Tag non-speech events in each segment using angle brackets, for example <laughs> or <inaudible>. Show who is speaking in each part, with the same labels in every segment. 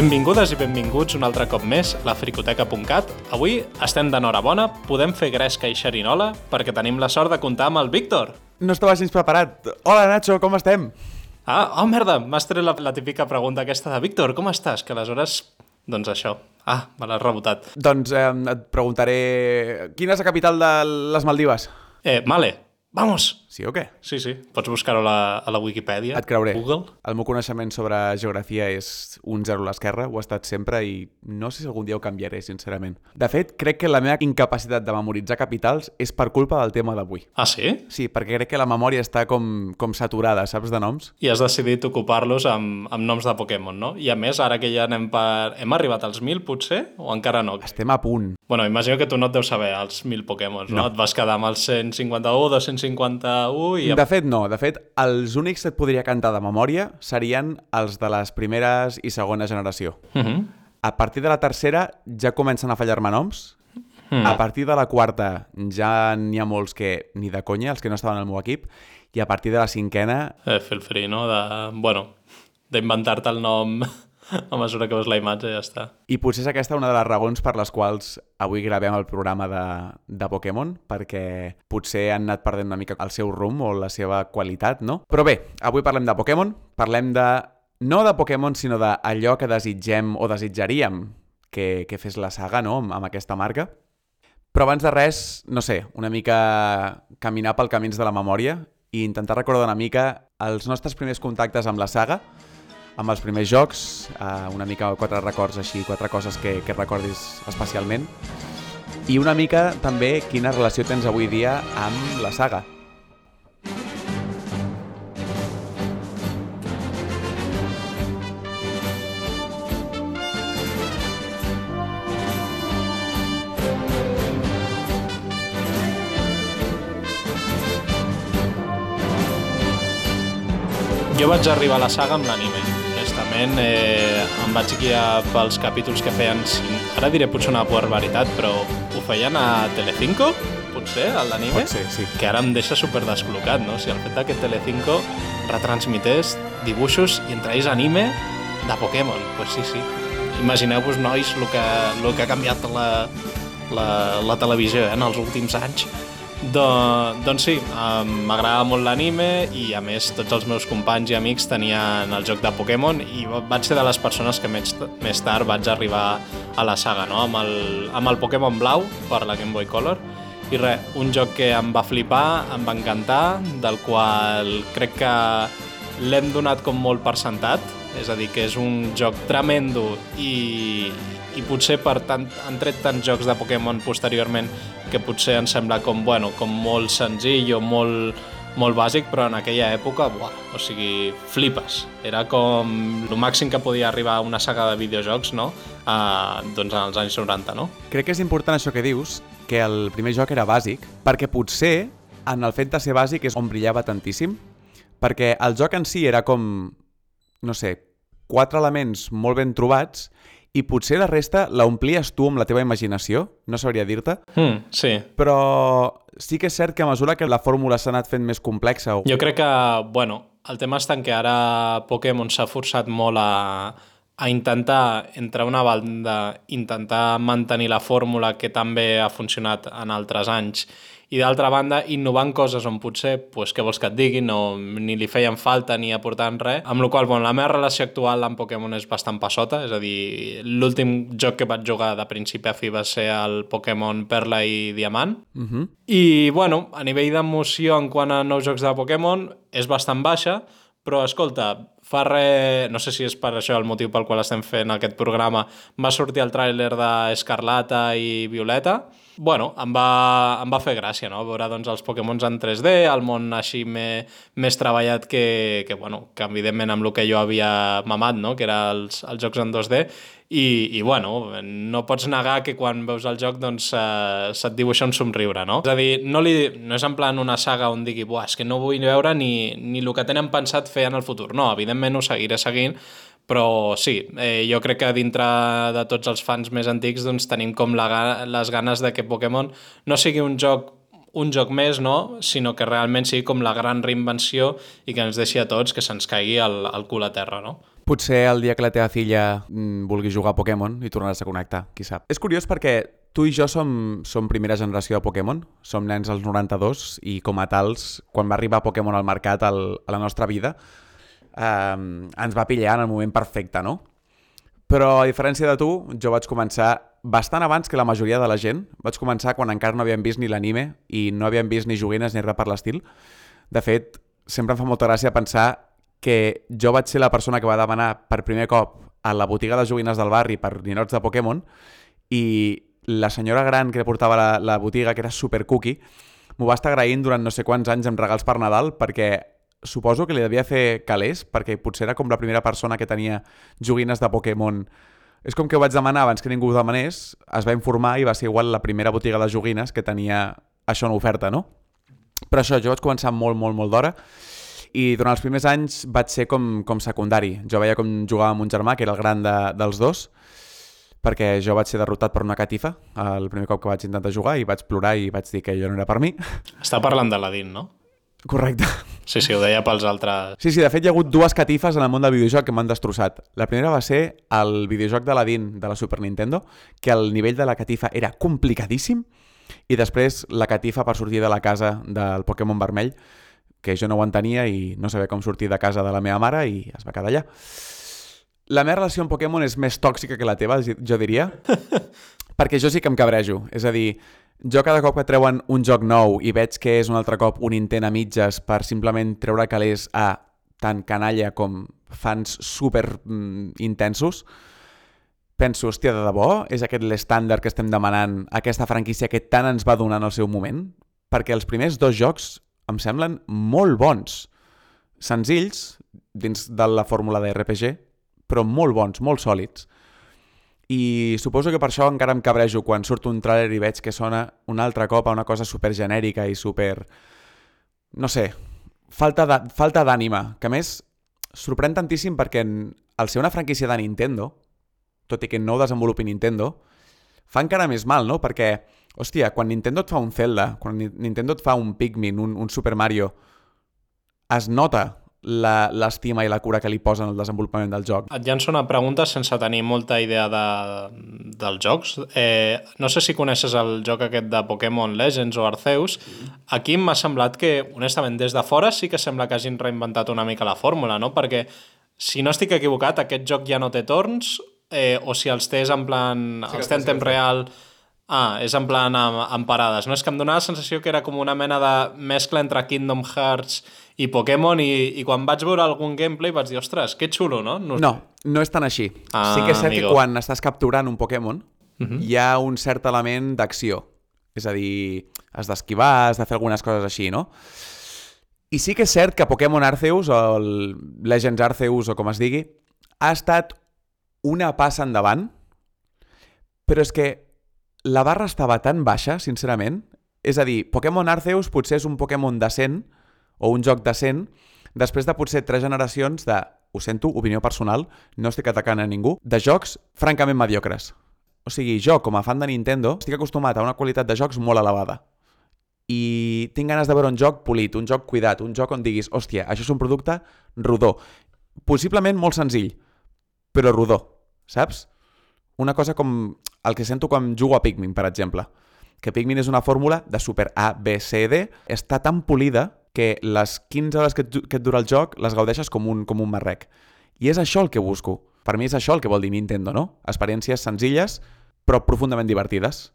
Speaker 1: Benvingudes i benvinguts un altre cop més a la fricoteca.cat. Avui estem d'enhorabona, podem fer gresca i xerinola perquè tenim la sort de comptar amb el Víctor.
Speaker 2: No estava gens preparat. Hola, Nacho, com estem?
Speaker 1: Ah, oh, merda, m'has tret la, la típica pregunta aquesta de Víctor, com estàs? Que aleshores, doncs això. Ah, me l'has rebotat.
Speaker 2: Doncs eh, et preguntaré... Quina és la capital de les Maldives?
Speaker 1: Eh, Male, vamos!
Speaker 2: Sí o què?
Speaker 1: Sí, sí, pots buscar-ho a, la, a la Wikipedia.
Speaker 2: Et creuré.
Speaker 1: Google.
Speaker 2: El meu coneixement sobre geografia és un zero a l'esquerra, ho ha estat sempre i no sé si algun dia ho canviaré, sincerament. De fet, crec que la meva incapacitat de memoritzar capitals és per culpa del tema d'avui.
Speaker 1: Ah, sí?
Speaker 2: Sí, perquè crec que la memòria està com, com saturada, saps, de noms?
Speaker 1: I has decidit ocupar-los amb, amb noms de Pokémon, no? I a més, ara que ja anem per... Hem arribat als 1.000, potser? O encara no?
Speaker 2: Estem a punt.
Speaker 1: Bueno, imagino que tu no et deus saber els 1.000 Pokémons, no?
Speaker 2: No.
Speaker 1: Et vas quedar amb els 151, 251 i...
Speaker 2: De fet, no. De fet, els únics que et podria cantar de memòria serien els de les primeres i segona generació.
Speaker 1: Uh -huh.
Speaker 2: A partir de la tercera ja comencen a fallar-me noms.
Speaker 1: Mm.
Speaker 2: A partir de la quarta ja n'hi ha molts que ni de conya, els que no estaven al meu equip. I a partir de la cinquena
Speaker 1: Eh, feel free, no? De, bueno, d'inventar-te el nom a mesura que veus la imatge ja està.
Speaker 2: I potser és aquesta una de les raons per les quals avui gravem el programa de, de Pokémon, perquè potser han anat perdent una mica el seu rumb o la seva qualitat, no? Però bé, avui parlem de Pokémon, parlem de... no de Pokémon, sinó d'allò que desitgem o desitjaríem que, que fes la saga, no?, amb, amb aquesta marca. Però abans de res, no sé, una mica caminar pel camins de la memòria i intentar recordar una mica els nostres primers contactes amb la saga, amb els primers jocs, eh, una mica quatre records així, quatre coses que, que recordis especialment, i una mica també quina relació tens avui dia amb la saga.
Speaker 1: Jo vaig arribar a la saga amb l'anime. Honestament, eh, em vaig guiar pels capítols que feien... Ara diré potser una barbaritat, però ho feien a Telecinco, potser, a l'anime?
Speaker 2: Pot ser, sí.
Speaker 1: que ara em deixa super descol·locat, no? O sigui, el fet que Telecinco retransmités dibuixos i entre ells anime de Pokémon, pues sí, sí. Imagineu-vos, nois, el que, el que ha canviat la, la, la televisió eh, en els últims anys. Do, doncs sí, m'agradava molt l'anime i a més tots els meus companys i amics tenien el joc de Pokémon i vaig ser de les persones que més, més tard vaig arribar a la saga, no? amb, el, amb el Pokémon Blau per la Game Boy Color i res, un joc que em va flipar, em va encantar, del qual crec que l'hem donat com molt per sentat, és a dir, que és un joc tremendo i, i potser per tant han tret tants jocs de Pokémon posteriorment que potser em sembla com, bueno, com molt senzill o molt, molt bàsic, però en aquella època, buah, o sigui, flipes. Era com el màxim que podia arribar a una saga de videojocs, no?, a, doncs en els anys 90, no?
Speaker 2: Crec que és important això que dius, que el primer joc era bàsic, perquè potser en el fet de ser bàsic és on brillava tantíssim, perquè el joc en si era com, no sé, quatre elements molt ben trobats i potser la resta la omplies tu amb la teva imaginació, no sabria dir-te,
Speaker 1: Mm, sí,
Speaker 2: però sí que és cert que a mesura que la fórmula s'ha anat fent més complexa o...
Speaker 1: Jo crec que, bueno, el tema està en que ara Pokémon s'ha forçat molt a, a intentar, entre una banda, intentar mantenir la fórmula que també ha funcionat en altres anys i d'altra banda, innovant coses on potser, pues, què vols que et diguin, no, ni li feien falta ni aportant res, amb la qual bueno, la meva relació actual amb Pokémon és bastant passota, és a dir, l'últim joc que vaig jugar de principi a fi va ser el Pokémon Perla i Diamant,
Speaker 2: Uh -huh.
Speaker 1: i, bueno, a nivell d'emoció en quant a nous jocs de Pokémon és bastant baixa, però, escolta, fa res... No sé si és per això el motiu pel qual estem fent aquest programa. Va sortir el tràiler d'Escarlata i Violeta. Bueno, em va, em va fer gràcia, no? Veure doncs, els Pokémons en 3D, el món així me, més treballat que, que, bueno, que evidentment amb el que jo havia mamat, no? Que era els, els jocs en 2D. I, i bueno, no pots negar que quan veus el joc doncs, eh, se't dibuixa un somriure, no? És a dir, no, li, no és en plan una saga on digui Buah, és que no vull veure ni, ni el que tenen pensat fer en el futur. No, evidentment ho seguiré seguint, però sí, eh, jo crec que dintre de tots els fans més antics doncs, tenim com la, les ganes de que Pokémon no sigui un joc un joc més, no? sinó que realment sigui com la gran reinvenció i que ens deixi a tots que se'ns caigui el, el cul a terra, no?
Speaker 2: Potser el dia que la teva filla mm, vulgui jugar a Pokémon i tornaràs a connectar, qui sap. És curiós perquè tu i jo som, som primera generació de Pokémon, som nens als 92 i com a tals, quan va arribar Pokémon al mercat al, a la nostra vida, eh, ens va pillar en el moment perfecte, no? Però a diferència de tu, jo vaig començar bastant abans que la majoria de la gent. Vaig començar quan encara no havíem vist ni l'anime i no havíem vist ni joguines ni res per l'estil. De fet, sempre em fa molta gràcia pensar que jo vaig ser la persona que va demanar per primer cop a la botiga de joguines del barri per ninots de Pokémon i la senyora gran que portava la, la botiga, que era super cookie, m'ho va estar agraint durant no sé quants anys amb regals per Nadal perquè suposo que li devia fer calés perquè potser era com la primera persona que tenia joguines de Pokémon és com que ho vaig demanar abans que ningú ho demanés, es va informar i va ser igual la primera botiga de joguines que tenia això en oferta, no? Però això, jo vaig començar molt, molt, molt d'hora i durant els primers anys vaig ser com, com secundari. Jo veia com jugava amb un germà, que era el gran de, dels dos, perquè jo vaig ser derrotat per una catifa el primer cop que vaig intentar jugar i vaig plorar i vaig dir que jo no era per mi.
Speaker 1: Està parlant de l'Adin, no?
Speaker 2: Correcte.
Speaker 1: Sí, sí, ho deia pels altres...
Speaker 2: Sí, sí, de fet hi ha hagut dues catifes en el món del videojoc que m'han destrossat. La primera va ser el videojoc de l'Adin de la Super Nintendo, que el nivell de la catifa era complicadíssim, i després la catifa per sortir de la casa del Pokémon vermell, que jo no ho entenia i no sabia com sortir de casa de la meva mare i es va quedar allà. La meva relació amb Pokémon és més tòxica que la teva, jo diria, <laughs> perquè jo sí que em cabrejo. És a dir, jo cada cop que treuen un joc nou i veig que és un altre cop un intent a mitges per simplement treure calés a tant canalla com fans super mm, intensos, penso, hòstia, de debò? És aquest l'estàndard que estem demanant aquesta franquícia que tant ens va donar en el seu moment? Perquè els primers dos jocs em semblen molt bons. Senzills, dins de la fórmula de RPG, però molt bons, molt sòlids. I suposo que per això encara em cabrejo quan surt un tràiler i veig que sona un altre cop a una cosa super genèrica i super... No sé, falta d'ànima, que a més sorprèn tantíssim perquè al ser una franquícia de Nintendo, tot i que no ho desenvolupi Nintendo, fa encara més mal, no? Perquè Hòstia, quan Nintendo et fa un Zelda, quan Nintendo et fa un Pikmin, un, un Super Mario, es nota l'estima i la cura que li posen al desenvolupament del joc.
Speaker 1: Et llanço una pregunta sense tenir molta idea de, dels jocs. Eh, no sé si coneixes el joc aquest de Pokémon Legends o Arceus. Aquí m'ha semblat que, honestament, des de fora sí que sembla que hagin reinventat una mica la fórmula, no? Perquè, si no estic equivocat, aquest joc ja no té torns, eh, o si els tens en plan... Sí, els té en temps real... Ah, és en plan amb, amb parades. No és que em donava la sensació que era com una mena de mescla entre Kingdom Hearts i Pokémon i, i quan vaig veure algun gameplay vaig dir, ostres, que xulo, no?
Speaker 2: No, no, no és tan així. Ah, sí que és cert amigo. que quan estàs capturant un Pokémon uh mhm. -huh. hi ha un cert element d'acció. És a dir, has d'esquivar, has de fer algunes coses així, no? I sí que és cert que Pokémon Arceus, o el Legends Arceus, o com es digui, ha estat una passa endavant, però és que la barra estava tan baixa, sincerament. És a dir, Pokémon Arceus potser és un Pokémon decent, o un joc decent, després de potser tres generacions de, ho sento, opinió personal, no estic atacant a ningú, de jocs francament mediocres. O sigui, jo, com a fan de Nintendo, estic acostumat a una qualitat de jocs molt elevada. I tinc ganes de veure un joc polit, un joc cuidat, un joc on diguis, hòstia, això és un producte rodó. Possiblement molt senzill, però rodó, saps? Una cosa com el que sento quan jugo a Pikmin, per exemple. Que Pikmin és una fórmula de super A, B, C, D, està tan polida que les 15 hores que et, que et dura el joc les gaudeixes com un, com un marrec. I és això el que busco. Per mi és això el que vol dir Nintendo, no? Experiències senzilles, però profundament divertides.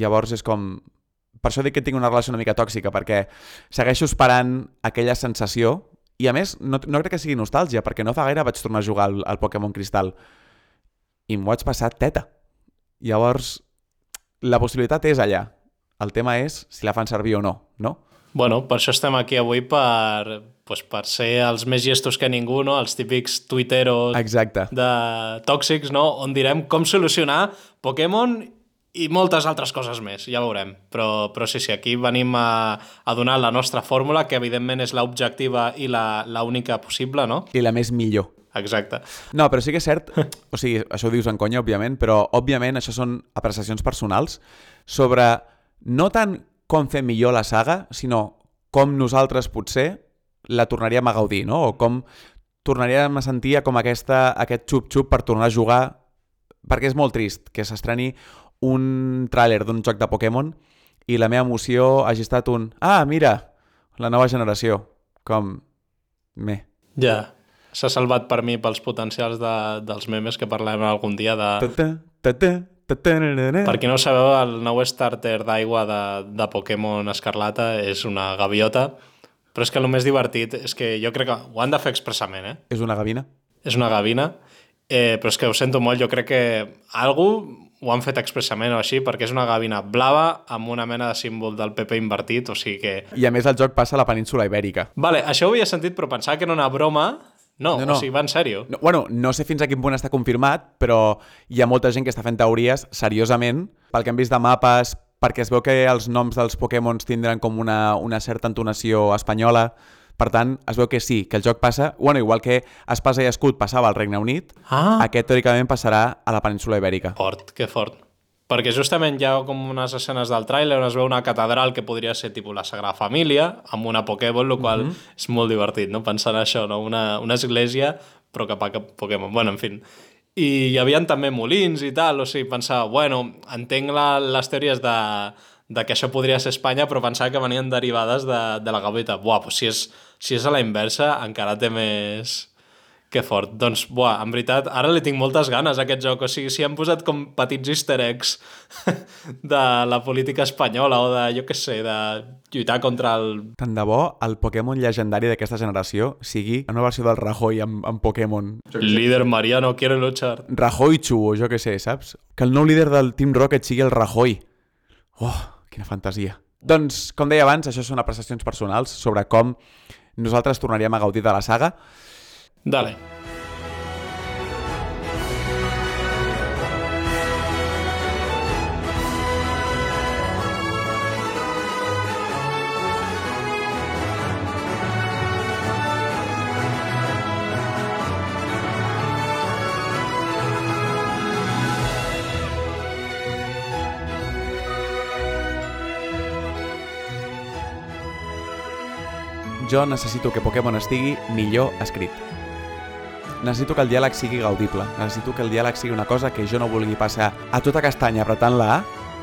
Speaker 2: Llavors és com... Per això dic que tinc una relació una mica tòxica, perquè segueixo esperant aquella sensació i a més, no, no crec que sigui nostàlgia, perquè no fa gaire vaig tornar a jugar al, al Pokémon Cristal i m'ho vaig passar teta. Llavors, la possibilitat és allà. El tema és si la fan servir o no, no?
Speaker 1: Bueno, per això estem aquí avui per, pues, per ser els més gestos que ningú, no? els típics tuiteros
Speaker 2: Exacte.
Speaker 1: de tòxics, no? on direm com solucionar Pokémon i moltes altres coses més, ja veurem. Però, però sí, sí, aquí venim a, a donar la nostra fórmula, que evidentment és l'objectiva i la, la única possible, no?
Speaker 2: I la més millor.
Speaker 1: Exacte.
Speaker 2: No, però sí que és cert, <laughs> o sigui, això ho dius en conya, òbviament, però òbviament això són apreciacions personals sobre no tant com fer millor la saga, sinó com nosaltres potser la tornaríem a gaudir, no? O com tornaríem a sentir com aquesta, aquest xup-xup per tornar a jugar, perquè és molt trist que s'estreni un tràiler d'un joc de Pokémon i la meva emoció hagi estat un «Ah, mira, la nova generació». Com... Me.
Speaker 1: Ja, s'ha salvat per mi pels potencials de, dels memes que parlem algun dia de... Per qui no ho sabeu, el nou starter d'aigua de, de Pokémon Escarlata és una gaviota, però és que el més divertit és que jo crec que ho han de fer expressament, eh?
Speaker 2: És una gavina?
Speaker 1: És una gavina, eh, però és que ho sento molt, jo crec que algú ho han fet expressament o així, perquè és una gavina blava amb una mena de símbol del PP invertit, o sigui que...
Speaker 2: I a més el joc passa a la península ibèrica.
Speaker 1: Vale, això ho havia sentit, però pensava que era una broma. No,
Speaker 2: No,
Speaker 1: no, o sigui, va en sèrio.
Speaker 2: No, bueno, no sé fins a quin punt està confirmat, però hi ha molta gent que està fent teories seriosament, pel que hem vist de mapes, perquè es veu que els noms dels Pokémons tindran com una, una certa entonació espanyola, per tant, es veu que sí, que el joc passa... Bueno, igual que Espasa i Escut passava al Regne Unit,
Speaker 1: Ah,
Speaker 2: aquest teòricament passarà a la península ibèrica.
Speaker 1: fort, que fort. Perquè justament hi ha com unes escenes del tràiler on es veu una catedral que podria ser tipus la Sagrada Família, amb una Pokéball, el qual és molt divertit, no? Pensar en això, no? Una, una església, però cap a cap Pokémon. Bueno, en fi. I hi havia també molins i tal, o sigui, pensava, bueno, entenc la, les teories de, de que això podria ser Espanya, però pensava que venien derivades de, de la gaveta. Buah, doncs si és, si és a la inversa, encara té més... Que fort. Doncs, buah, en veritat, ara li tinc moltes ganes a aquest joc. O sigui, si han posat com petits easter eggs <laughs> de la política espanyola o de, jo què sé, de lluitar contra el...
Speaker 2: Tant de bo el Pokémon llegendari d'aquesta generació sigui una versió del Rajoy amb, amb Pokémon.
Speaker 1: Líder Mariano quiere luchar.
Speaker 2: Rajoy Chu, o jo què sé, saps? Que el nou líder del Team Rocket sigui el Rajoy. Oh, quina fantasia. Doncs, com deia abans, això són apreciacions personals sobre com nosaltres tornaríem a gaudir de la saga.
Speaker 1: Dale.
Speaker 2: Jo necessito que Pokémon estigui millor escrit. Necessito que el diàleg sigui gaudible. Necessito que el diàleg sigui una cosa que jo no vulgui passar a tota castanya apretant la A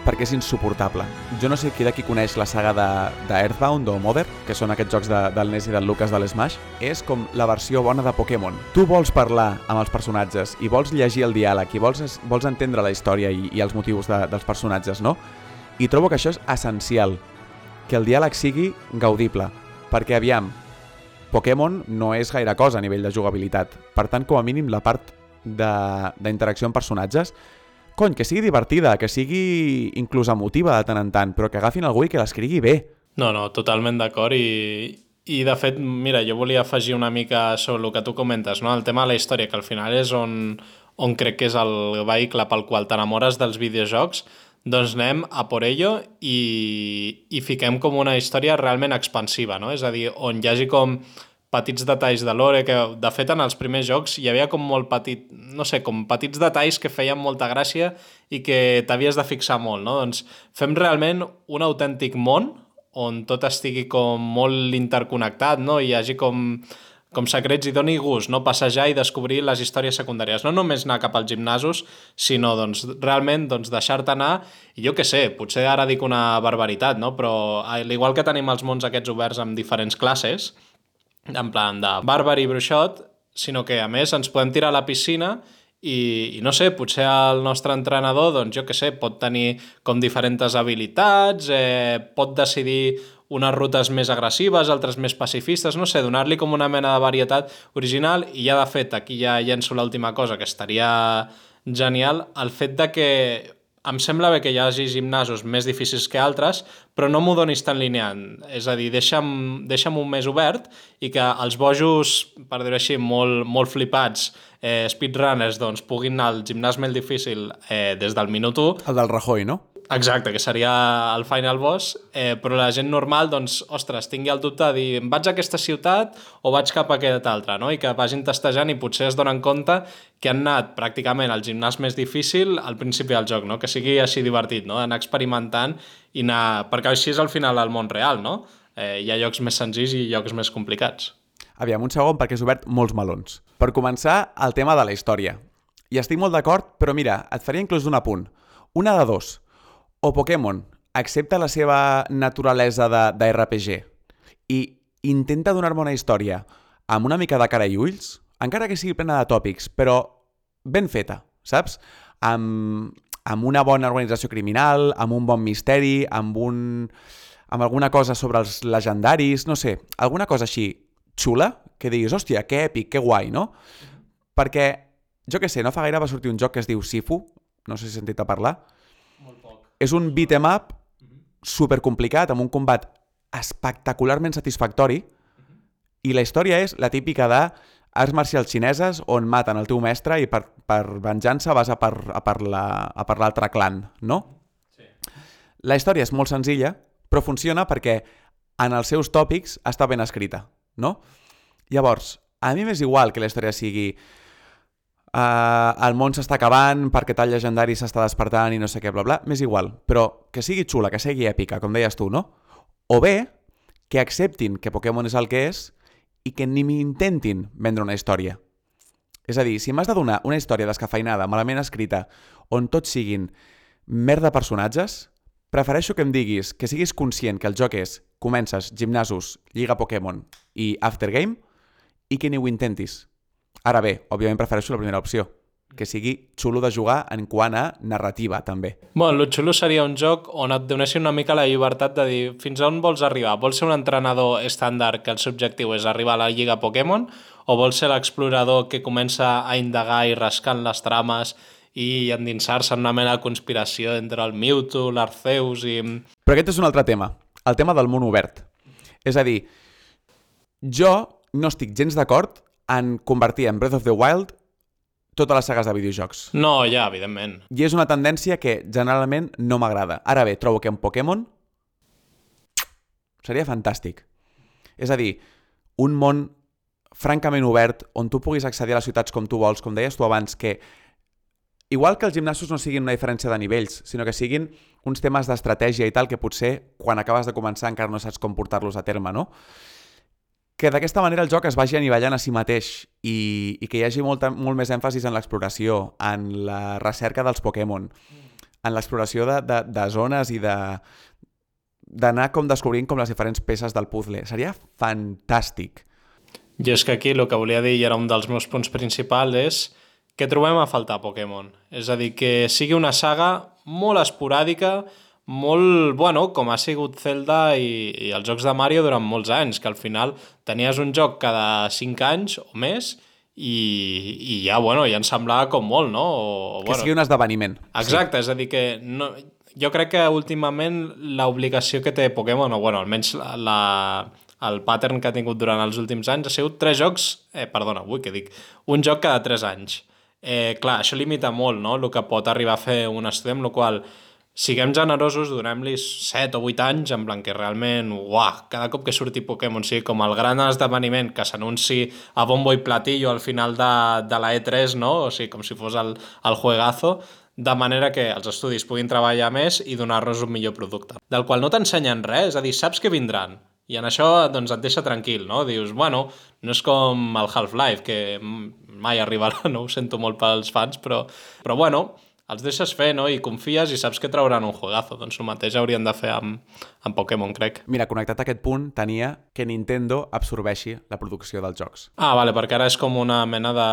Speaker 2: perquè és insuportable. Jo no sé qui d'aquí coneix la saga de, de Earthbound o Mother, que són aquests jocs de, del NES i del Lucas de l'Smash. És com la versió bona de Pokémon. Tu vols parlar amb els personatges i vols llegir el diàleg i vols, vols entendre la història i, i els motius de, dels personatges, no? I trobo que això és essencial, que el diàleg sigui gaudible, perquè aviam, Pokémon no és gaire cosa a nivell de jugabilitat. Per tant, com a mínim, la part d'interacció amb personatges, cony, que sigui divertida, que sigui inclús emotiva de tant en tant, però que agafin algú i que l'escrigui bé.
Speaker 1: No, no, totalment d'acord i, i de fet, mira, jo volia afegir una mica sobre el que tu comentes, no? el tema de la història, que al final és on, on crec que és el vehicle pel qual t'enamores dels videojocs, doncs anem a por ello i, i fiquem com una història realment expansiva, no? És a dir, on hi hagi com petits detalls de lore, que de fet en els primers jocs hi havia com molt petit, no sé, com petits detalls que feien molta gràcia i que t'havies de fixar molt, no? Doncs fem realment un autèntic món on tot estigui com molt interconnectat, no? I hi hagi com, com secrets i doni gust, no? Passejar i descobrir les històries secundàries. No només anar cap als gimnasos, sinó doncs, realment doncs, deixar-te anar i jo què sé, potser ara dic una barbaritat, no? però al igual que tenim els mons aquests oberts amb diferents classes, en plan de bàrbar i bruixot, sinó que a més ens podem tirar a la piscina i, i no sé, potser el nostre entrenador, doncs jo que sé, pot tenir com diferents habilitats, eh, pot decidir unes rutes més agressives, altres més pacifistes, no sé, donar-li com una mena de varietat original i ja de fet, aquí ja llenço l'última cosa que estaria genial, el fet de que em sembla bé que hi hagi gimnasos més difícils que altres, però no m'ho donis tan lineal. És a dir, deixa'm, deixa'm un més obert i que els bojos, per dir-ho així, molt, molt flipats, eh, speedrunners, doncs, puguin anar al gimnàs més difícil eh, des del minut 1,
Speaker 2: El del Rajoy, no?
Speaker 1: Exacte, que seria el final boss, eh, però la gent normal, doncs, ostres, tingui el dubte de dir vaig a aquesta ciutat o vaig cap a aquest altre, no? I que vagin testejant i potser es donen compte que han anat pràcticament al gimnàs més difícil al principi del joc, no? Que sigui així divertit, no? Anar experimentant i anar... Perquè així és al final el món real, no? Eh, hi ha llocs més senzills i llocs més complicats.
Speaker 2: Aviam, un segon, perquè has obert molts melons. Per començar, el tema de la història. I estic molt d'acord, però mira, et faria inclús un apunt. Una de dos. O Pokémon accepta la seva naturalesa de, de RPG i intenta donar-me una història amb una mica de cara i ulls, encara que sigui plena de tòpics, però ben feta, saps? Amb, amb una bona organització criminal, amb un bon misteri, amb un amb alguna cosa sobre els legendaris, no sé, alguna cosa així xula, que diguis, hòstia, que èpic, que guai, no? Perquè, jo que sé, no fa gaire va sortir un joc que es diu Sifu, no sé si he sentit a parlar. És un beat em up super complicat, amb un combat espectacularment satisfactori, i la història és la típica de arts marcials xineses on maten el teu mestre i per, per venjança vas a per, a per la- l'altre clan, no?
Speaker 1: Sí.
Speaker 2: La història és molt senzilla, però funciona perquè en els seus tòpics està ben escrita, no? Llavors, a mi m'és igual que la història sigui uh, el món s'està acabant perquè tal llegendari s'està despertant i no sé què, bla, bla, m'és igual. Però que sigui xula, que sigui èpica, com deies tu, no? O bé, que acceptin que Pokémon és el que és i que ni m'intentin vendre una història. És a dir, si m'has de donar una història descafeinada, malament escrita, on tots siguin merda personatges, prefereixo que em diguis que siguis conscient que el joc és comences, gimnasos, Lliga Pokémon i Aftergame i que ni ho intentis. Ara bé, òbviament prefereixo la primera opció, que sigui xulo de jugar en quant a narrativa, també.
Speaker 1: Bueno, el xulo seria un joc on et donessin una mica la llibertat de dir fins a on vols arribar. Vols ser un entrenador estàndard que el seu objectiu és arribar a la Lliga Pokémon o vols ser l'explorador que comença a indagar i rascant les trames i endinsar-se en una mena de conspiració entre el Mewtwo, l'Arceus i...
Speaker 2: Però aquest és un altre tema, el tema del món obert. És a dir, jo no estic gens d'acord en convertir en Breath of the Wild totes les sagues de videojocs.
Speaker 1: No, ja, evidentment.
Speaker 2: I és una tendència que generalment no m'agrada. Ara bé, trobo que en Pokémon seria fantàstic. És a dir, un món francament obert on tu puguis accedir a les ciutats com tu vols, com deies tu abans, que igual que els gimnasos no siguin una diferència de nivells, sinó que siguin uns temes d'estratègia i tal que potser quan acabes de començar encara no saps com portar-los a terme, no? Que d'aquesta manera el joc es vagi anivellant a si mateix i, i que hi hagi molta, molt més èmfasis en l'exploració, en la recerca dels Pokémon, en l'exploració de, de, de zones i de d'anar com descobrint com les diferents peces del puzzle. Seria fantàstic.
Speaker 1: Jo és que aquí el que volia dir, i era un dels meus punts principals, és que trobem a faltar Pokémon. És a dir, que sigui una saga molt esporàdica, molt, bueno, com ha sigut Zelda i, i els jocs de Mario durant molts anys, que al final tenies un joc cada 5 anys o més i, i ja, bueno, ja em semblava com molt, no? O,
Speaker 2: Que
Speaker 1: bueno,
Speaker 2: sigui un esdeveniment.
Speaker 1: Exacte, és a dir que no, jo crec que últimament l'obligació que té Pokémon, o bueno, almenys la, la, el pattern que ha tingut durant els últims anys ha sigut tres jocs, eh, perdona, ui, què dic, un joc cada tres anys. Eh, clar, això limita molt, no?, el que pot arribar a fer un estudi, amb la qual siguem generosos, donem-li 7 o 8 anys, en plan que realment, uah, cada cop que surti Pokémon sigui com el gran esdeveniment que s'anunci a bombo i platillo al final de, de la E3, no? O sigui, com si fos el, el juegazo, de manera que els estudis puguin treballar més i donar-nos un millor producte. Del qual no t'ensenyen res, és a dir, saps que vindran. I en això doncs, et deixa tranquil, no? Dius, bueno, no és com el Half-Life, que mai arribarà, <laughs> no? Ho sento molt pels fans, però, però bueno, els deixes fer, no? I confies i saps que trauran un juegazo. Doncs el mateix haurien de fer amb, amb Pokémon, crec.
Speaker 2: Mira, connectat a aquest punt, tenia que Nintendo absorbeixi la producció dels jocs.
Speaker 1: Ah, vale, perquè ara és com una mena de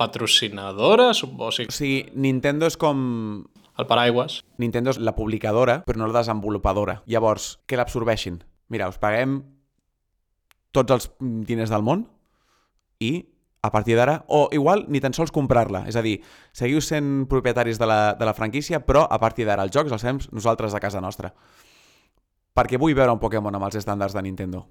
Speaker 1: patrocinadora, suposo. Sigui,
Speaker 2: O sigui, Nintendo és com...
Speaker 1: el paraigües.
Speaker 2: Nintendo és la publicadora, però no la desenvolupadora. Llavors, que l'absorbeixin. Mira, us paguem tots els diners del món i a partir d'ara, o igual ni tan sols comprar-la, és a dir, seguiu sent propietaris de la, de la franquícia, però a partir d'ara els jocs els fem nosaltres a casa nostra. Perquè vull veure un Pokémon amb els estàndards de Nintendo,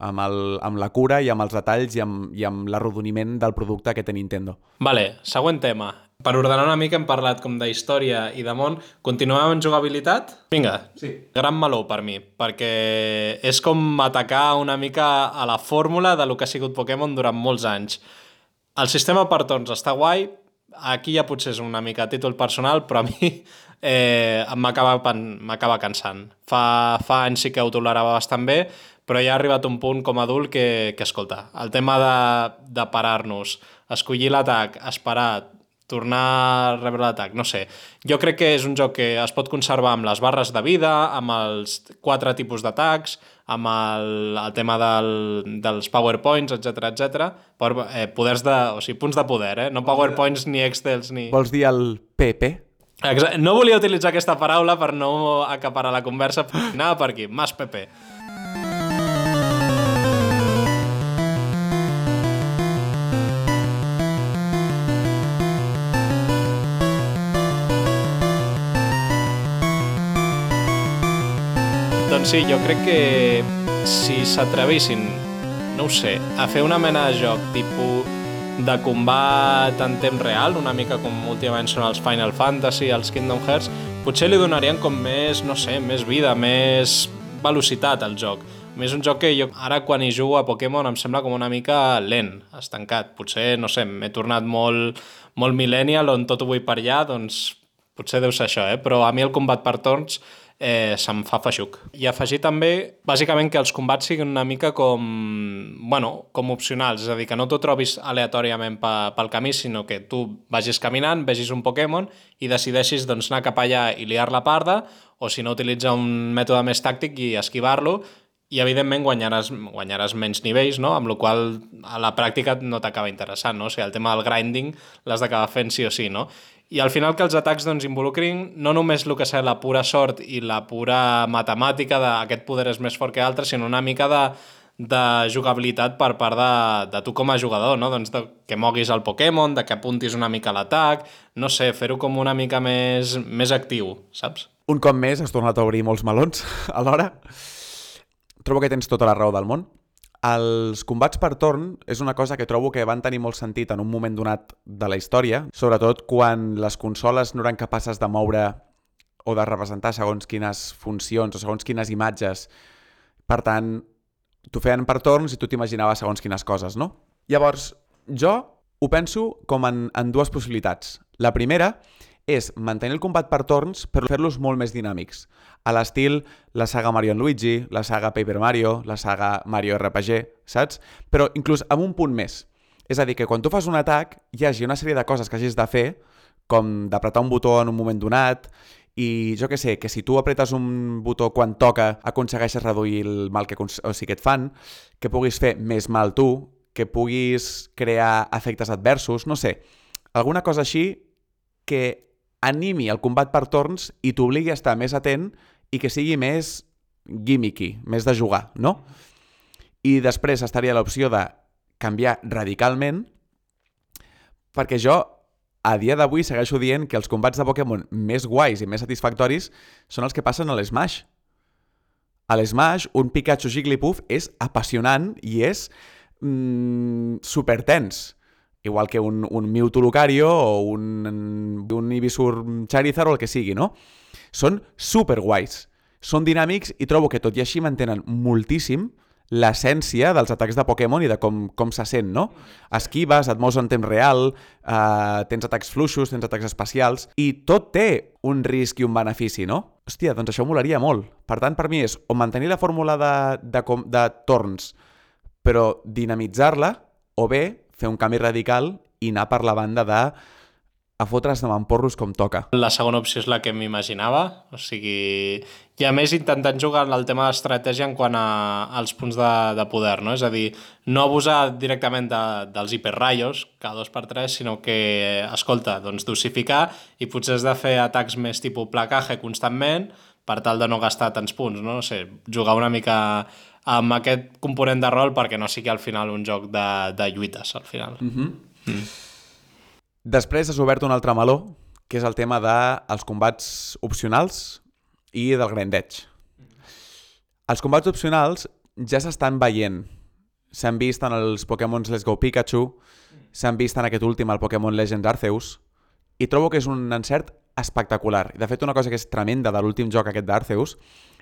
Speaker 2: amb, el, amb la cura i amb els detalls i amb, i amb l'arrodoniment del producte que té Nintendo.
Speaker 1: Vale, següent tema. Per ordenar una mica hem parlat com de història i de món. Continuem amb jugabilitat? Vinga,
Speaker 2: Sí.
Speaker 1: gran meló per mi, perquè és com atacar una mica a la fórmula de lo que ha sigut Pokémon durant molts anys. El sistema per torns està guai, aquí ja potser és una mica títol personal, però a mi <laughs> eh, m'acaba cansant. Fa, fa anys sí que ho tolerava bastant bé, però ja ha arribat un punt com a adult que, que escolta, el tema de, de parar-nos, escollir l'atac, esperar, tornar a rebre l'atac, no sé. Jo crec que és un joc que es pot conservar amb les barres de vida, amb els quatre tipus d'atacs, amb el, el tema del, dels powerpoints, etc etc. Per, eh, poders de, o sigui, punts de poder, eh? No powerpoints ni excels ni...
Speaker 2: Vols dir el PP?
Speaker 1: Exacte. No volia utilitzar aquesta paraula per no acaparar la conversa, <laughs> anava per aquí, mas PP. Doncs sí, jo crec que si s'atrevissin, no ho sé, a fer una mena de joc tipus de combat en temps real, una mica com últimament són els Final Fantasy, els Kingdom Hearts, potser li donarien com més, no sé, més vida, més velocitat al joc. A més, un joc que jo ara quan hi jugo a Pokémon em sembla com una mica lent, estancat. Potser, no sé, m'he tornat molt, molt millennial on tot ho vull per allà, doncs potser deu ser això, eh? però a mi el combat per torns eh, se'm fa feixuc. I afegir també, bàsicament, que els combats siguin una mica com, bueno, com opcionals, és a dir, que no t'ho trobis aleatòriament pe, pel camí, sinó que tu vagis caminant, vegis un Pokémon i decideixis doncs, anar cap allà i liar la parda, o si no, utilitza un mètode més tàctic i esquivar-lo, i evidentment guanyaràs, guanyaràs menys nivells, no? amb la qual a la pràctica no t'acaba interessant, no? o sigui, el tema del grinding l'has d'acabar fent sí o sí, no? I al final que els atacs doncs, involucrin no només el que serà la pura sort i la pura matemàtica d'aquest poder és més fort que altre, sinó una mica de, de jugabilitat per part de, de tu com a jugador, no? doncs de, que moguis el Pokémon, de que apuntis una mica l'atac, no sé, fer-ho com una mica més, més actiu, saps?
Speaker 2: Un cop més has tornat a obrir molts melons <laughs> alhora. Trobo que tens tota la raó del món. Els combats per torn és una cosa que trobo que van tenir molt sentit en un moment donat de la història, sobretot quan les consoles no eren capaces de moure o de representar segons quines funcions o segons quines imatges. Per tant, t'ho feien per torns i tu t'imaginaves segons quines coses, no? Llavors, jo ho penso com en, en dues possibilitats. La primera és mantenir el combat per torns però fer-los molt més dinàmics. A l'estil la saga Mario Luigi, la saga Paper Mario, la saga Mario RPG, saps? Però inclús amb un punt més. És a dir, que quan tu fas un atac hi hagi una sèrie de coses que hagis de fer, com d'apretar un botó en un moment donat, i jo que sé, que si tu apretes un botó quan toca aconsegueixes reduir el mal que, o sigui, que et fan, que puguis fer més mal tu, que puguis crear efectes adversos, no sé, alguna cosa així que animi el combat per torns i t'obligui a estar més atent i que sigui més gimmicky, més de jugar, no? I després estaria l'opció de canviar radicalment perquè jo a dia d'avui segueixo dient que els combats de Pokémon més guais i més satisfactoris són els que passen a l'Smash. A l'Smash, un Pikachu Jigglypuff és apassionant i és mm, super tens igual que un, un Mewtwo Lucario o un, un Ivysaur Charizard o el que sigui, no? Són super guais, són dinàmics i trobo que tot i així mantenen moltíssim l'essència dels atacs de Pokémon i de com, com se sent, no? Esquives, et mous en temps real, eh, tens atacs fluixos, tens atacs especials, i tot té un risc i un benefici, no? Hòstia, doncs això molaria molt. Per tant, per mi és o mantenir la fórmula de, de, de, de torns, però dinamitzar-la, o bé fer un canvi radical i anar per la banda de a fotre's de mamporros com toca.
Speaker 1: La segona opció és la que m'imaginava, o sigui... I a més intentant jugar el tema d'estratègia en quant a, als punts de, de poder, no? És a dir, no abusar directament de, dels hiperraios, cada dos per tres, sinó que, escolta, doncs dosificar i potser has de fer atacs més tipus placaje constantment per tal de no gastar tants punts, no? no sé, jugar una mica amb aquest component de rol perquè no sigui al final un joc de, de lluites, al final.
Speaker 2: Mm -hmm. mm. Després has obert un altre meló, que és el tema dels combats opcionals i del grandeig. Els combats opcionals ja s'estan veient. S'han vist en els Pokémon Let's Go Pikachu, s'han vist en aquest últim, el Pokémon Legends Arceus, i trobo que és un encert espectacular. De fet, una cosa que és tremenda de l'últim joc aquest d'Arceus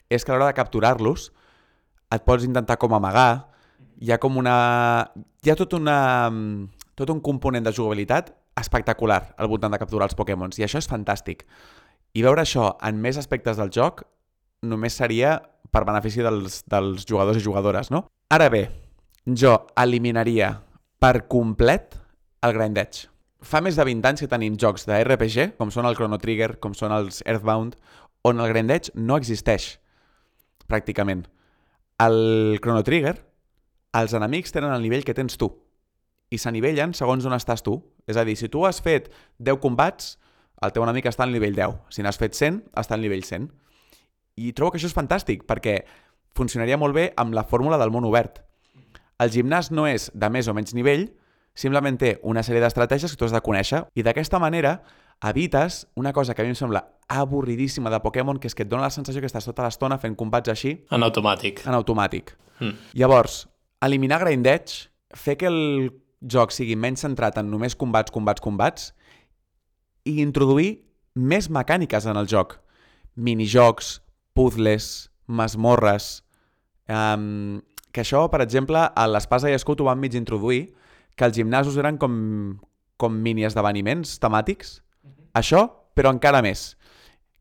Speaker 2: és que a l'hora de capturar-los et pots intentar com amagar, hi ha com una... hi ha tot, una, tot un component de jugabilitat espectacular al voltant de capturar els Pokémons, i això és fantàstic. I veure això en més aspectes del joc només seria per benefici dels, dels jugadors i jugadores, no? Ara bé, jo eliminaria per complet el Grindedge. Fa més de 20 anys que tenim jocs de RPG, com són el Chrono Trigger, com són els Earthbound, on el Grindedge no existeix, pràcticament. El Chrono Trigger, els enemics tenen el nivell que tens tu i s'anivellen segons on estàs tu. És a dir, si tu has fet 10 combats, el teu enemic està al nivell 10. Si n'has fet 100, està al nivell 100. I trobo que això és fantàstic, perquè funcionaria molt bé amb la fórmula del món obert. El gimnàs no és de més o menys nivell, simplement té una sèrie d'estratègies que tu has de conèixer i d'aquesta manera evites una cosa que a mi em sembla avorridíssima de Pokémon, que és que et dona la sensació que estàs tota l'estona fent combats així
Speaker 1: En automàtic.
Speaker 2: en automàtic.
Speaker 1: Mm.
Speaker 2: Llavors, eliminar Grindedge, fer que el joc sigui menys centrat en només combats, combats, combats i introduir més mecàniques en el joc. Minijocs, puzzles, masmorres... Um, que això, per exemple, a l'Espasa i Escut ho van mig introduir, que els gimnasos eren com, com mini esdeveniments temàtics. Això, però encara més.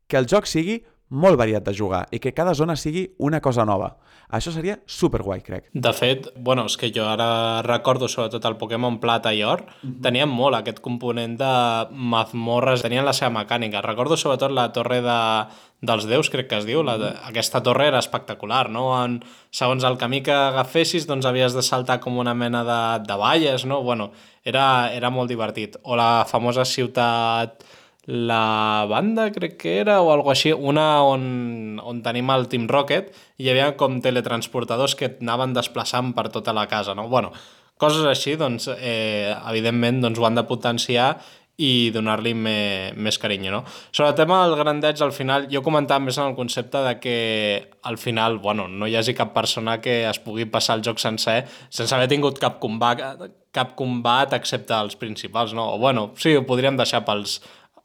Speaker 2: Que el joc sigui molt variat de jugar i que cada zona sigui una cosa nova. Això seria superguai, crec.
Speaker 1: De fet, bueno, és que jo ara recordo sobretot el Pokémon Plata i Or, mm -hmm. tenien molt aquest component de mazmorres, tenien la seva mecànica. Recordo sobretot la torre de, dels déus, crec que es diu, la de, aquesta torre era espectacular, no? En, segons el camí que agafessis, doncs havies de saltar com una mena de, de valles, no? Bueno, era, era molt divertit. O la famosa ciutat la banda, crec que era, o alguna així, una on, on tenim el Team Rocket, i hi havia com teletransportadors que anaven desplaçant per tota la casa, no? Bueno, coses així, doncs, eh, evidentment, doncs, ho han de potenciar i donar-li me, més carinyo, no? Sobre el tema del grandeig, al final, jo comentava més en el concepte de que al final, bueno, no hi hagi cap persona que es pugui passar el joc sencer sense haver tingut cap combat, cap combat excepte els principals, no? O bueno, sí, ho podríem deixar pels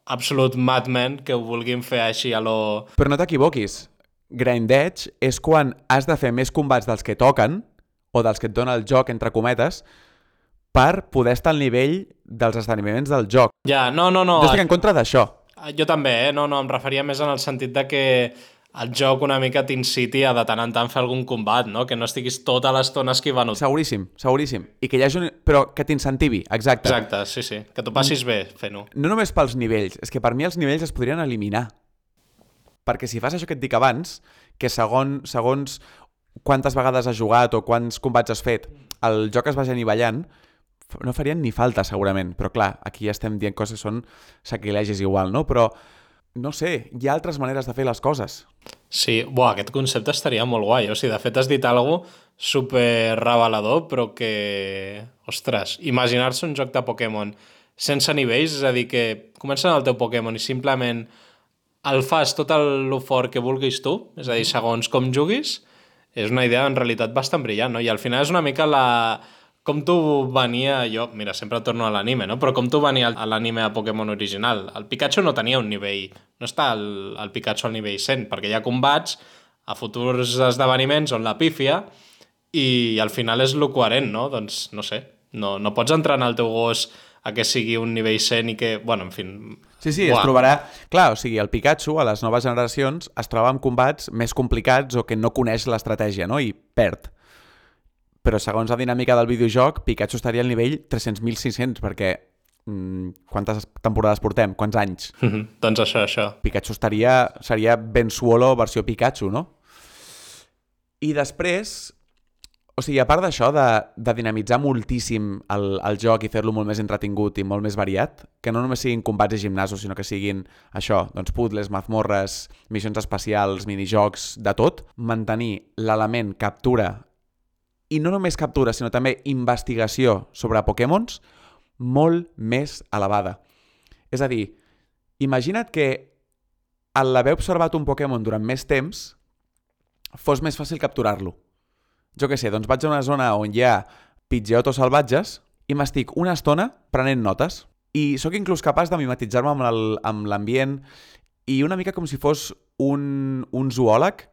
Speaker 1: absolut madmen que ho vulguin fer així a lo...
Speaker 2: Però no t'equivoquis. Grindedge és quan has de fer més combats dels que toquen, o dels que et dona el joc, entre cometes, per poder estar al nivell dels esdeveniments del joc.
Speaker 1: Ja, no, no, no.
Speaker 2: Jo estic en contra d'això.
Speaker 1: Jo també, eh? No, no, em referia més en el sentit de que el joc una mica t'inciti a de tant en tant fer algun combat, no? Que no estiguis tota l'estona esquivant-ho.
Speaker 2: Seguríssim, seguríssim. I que hi hagi un... Però que t'incentivi, exacte.
Speaker 1: Exacte, sí, sí. Que tu passis bé fent-ho.
Speaker 2: No només pels nivells, és que per mi els nivells es podrien eliminar. Perquè si fas això que et dic abans, que segon, segons quantes vegades has jugat o quants combats has fet, el joc es vagi anivellant, no farien ni falta, segurament. Però clar, aquí ja estem dient coses que són sacrilegis igual, no? Però, no sé, hi ha altres maneres de fer les coses.
Speaker 1: Sí, buah, aquest concepte estaria molt guai. O sigui, de fet has dit alguna super revelador, però que... Ostres, imaginar-se un joc de Pokémon sense nivells, és a dir, que comences el teu Pokémon i simplement el fas tot el, fort que vulguis tu, és a dir, segons com juguis, és una idea en realitat bastant brillant, no? I al final és una mica la... Com tu venia, jo, mira, sempre torno a l'anime, no? Però com tu venia a l'anime de Pokémon original. El Pikachu no tenia un nivell... No està el, el Pikachu al nivell 100, perquè hi ha combats a futurs esdeveniments on la pífia i al final és lo coherent, no? Doncs, no sé, no, no pots entrar en el teu gos a que sigui un nivell 100 i que, bueno, en fi...
Speaker 2: Sí, sí, es
Speaker 1: Buah.
Speaker 2: trobarà... Clar, o sigui, el Pikachu, a les noves generacions, es troba amb combats més complicats o que no coneix l'estratègia, no? I perd. Però segons la dinàmica del videojoc, Pikachu estaria al nivell 300.500, perquè mm, quantes temporades portem? Quants anys?
Speaker 1: Mhm, doncs això, això.
Speaker 2: Pikachu estaria, seria Ben Suolo versió Pikachu, no? I després, o sigui, a part d'això, de, de dinamitzar moltíssim el, el joc i fer-lo molt més entretingut i molt més variat, que no només siguin combats i gimnasos, sinó que siguin això, doncs puzzles, mazmorres, missions especials, minijocs, de tot, mantenir l'element captura i no només captura, sinó també investigació sobre Pokémons molt més elevada. És a dir, imagina't que al l'haver observat un Pokémon durant més temps fos més fàcil capturar-lo. Jo què sé, doncs vaig a una zona on hi ha pitgeotos salvatges i m'estic una estona prenent notes. I sóc inclús capaç de mimetitzar-me amb l'ambient i una mica com si fos un, un zoòleg,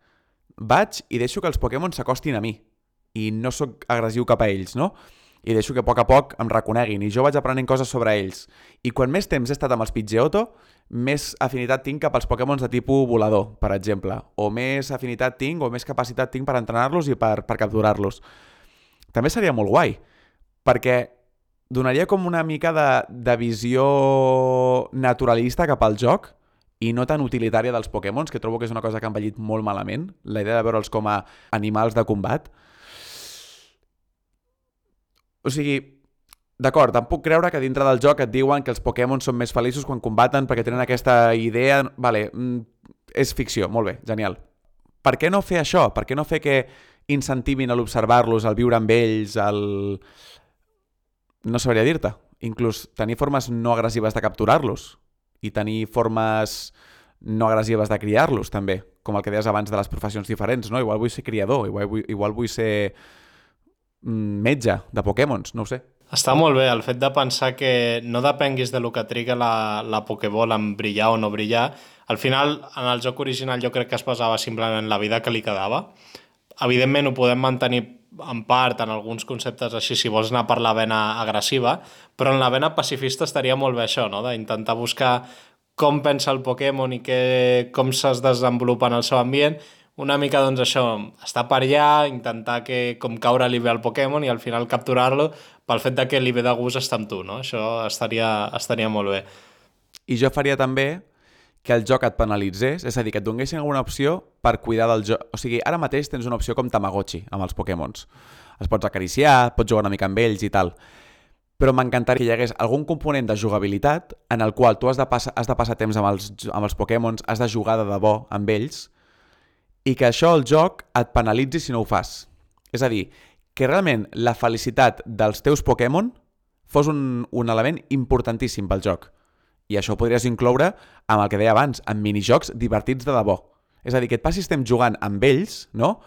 Speaker 2: vaig i deixo que els Pokémon s'acostin a mi i no sóc agressiu cap a ells, no? i deixo que a poc a poc em reconeguin i jo vaig aprenent coses sobre ells. I quan més temps he estat amb els Pidgeotto, més afinitat tinc cap als Pokémons de tipus volador, per exemple, o més afinitat tinc o més capacitat tinc per entrenar-los i per, per capturar-los. També seria molt guai, perquè donaria com una mica de, de visió naturalista cap al joc i no tan utilitària dels Pokémons, que trobo que és una cosa que ha envellit molt malament, la idea de veure'ls com a animals de combat. O sigui, d'acord, em puc creure que dintre del joc et diuen que els Pokémon són més feliços quan combaten perquè tenen aquesta idea... Vale, mm, és ficció, molt bé, genial. Per què no fer això? Per què no fer que incentivin a l'observar-los, al viure amb ells, al... No sabria dir-te. Inclús tenir formes no agressives de capturar-los i tenir formes no agressives de criar-los, també, com el que deies abans de les professions diferents, no? Igual vull ser criador, igual vull, igual vull ser metge de Pokémons, no ho sé.
Speaker 1: Està molt bé el fet de pensar que no depenguis de lo que triga la, la Pokéball en brillar o no brillar. Al final, en el joc original jo crec que es basava simplement en la vida que li quedava. Evidentment ho podem mantenir en part en alguns conceptes així si vols anar per la vena agressiva, però en la vena pacifista estaria molt bé això, no? d'intentar buscar com pensa el Pokémon i que, com es desenvolupa en el seu ambient, una mica, doncs, això, estar per allà, intentar que, com caure-li bé al Pokémon i al final capturar-lo pel fet de que li ve de gust estar amb tu, no? Això estaria, estaria molt bé.
Speaker 2: I jo faria també que el joc et penalitzés, és a dir, que et donessin alguna opció per cuidar del joc. O sigui, ara mateix tens una opció com Tamagotchi amb els Pokémons. Els pots acariciar, pots jugar una mica amb ells i tal. Però m'encantaria que hi hagués algun component de jugabilitat en el qual tu has de, passar, has de passar temps amb els, amb els Pokémons, has de jugar de debò amb ells, i que això el joc et penalitzi si no ho fas. És a dir, que realment la felicitat dels teus Pokémon fos un, un element importantíssim pel joc. I això ho podries incloure amb el que deia abans, amb minijocs divertits de debò. És a dir, que et passis temps jugant amb ells, no?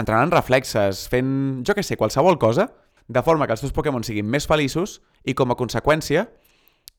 Speaker 2: Entrenant reflexes, fent, jo que sé, qualsevol cosa, de forma que els teus Pokémon siguin més feliços i com a conseqüència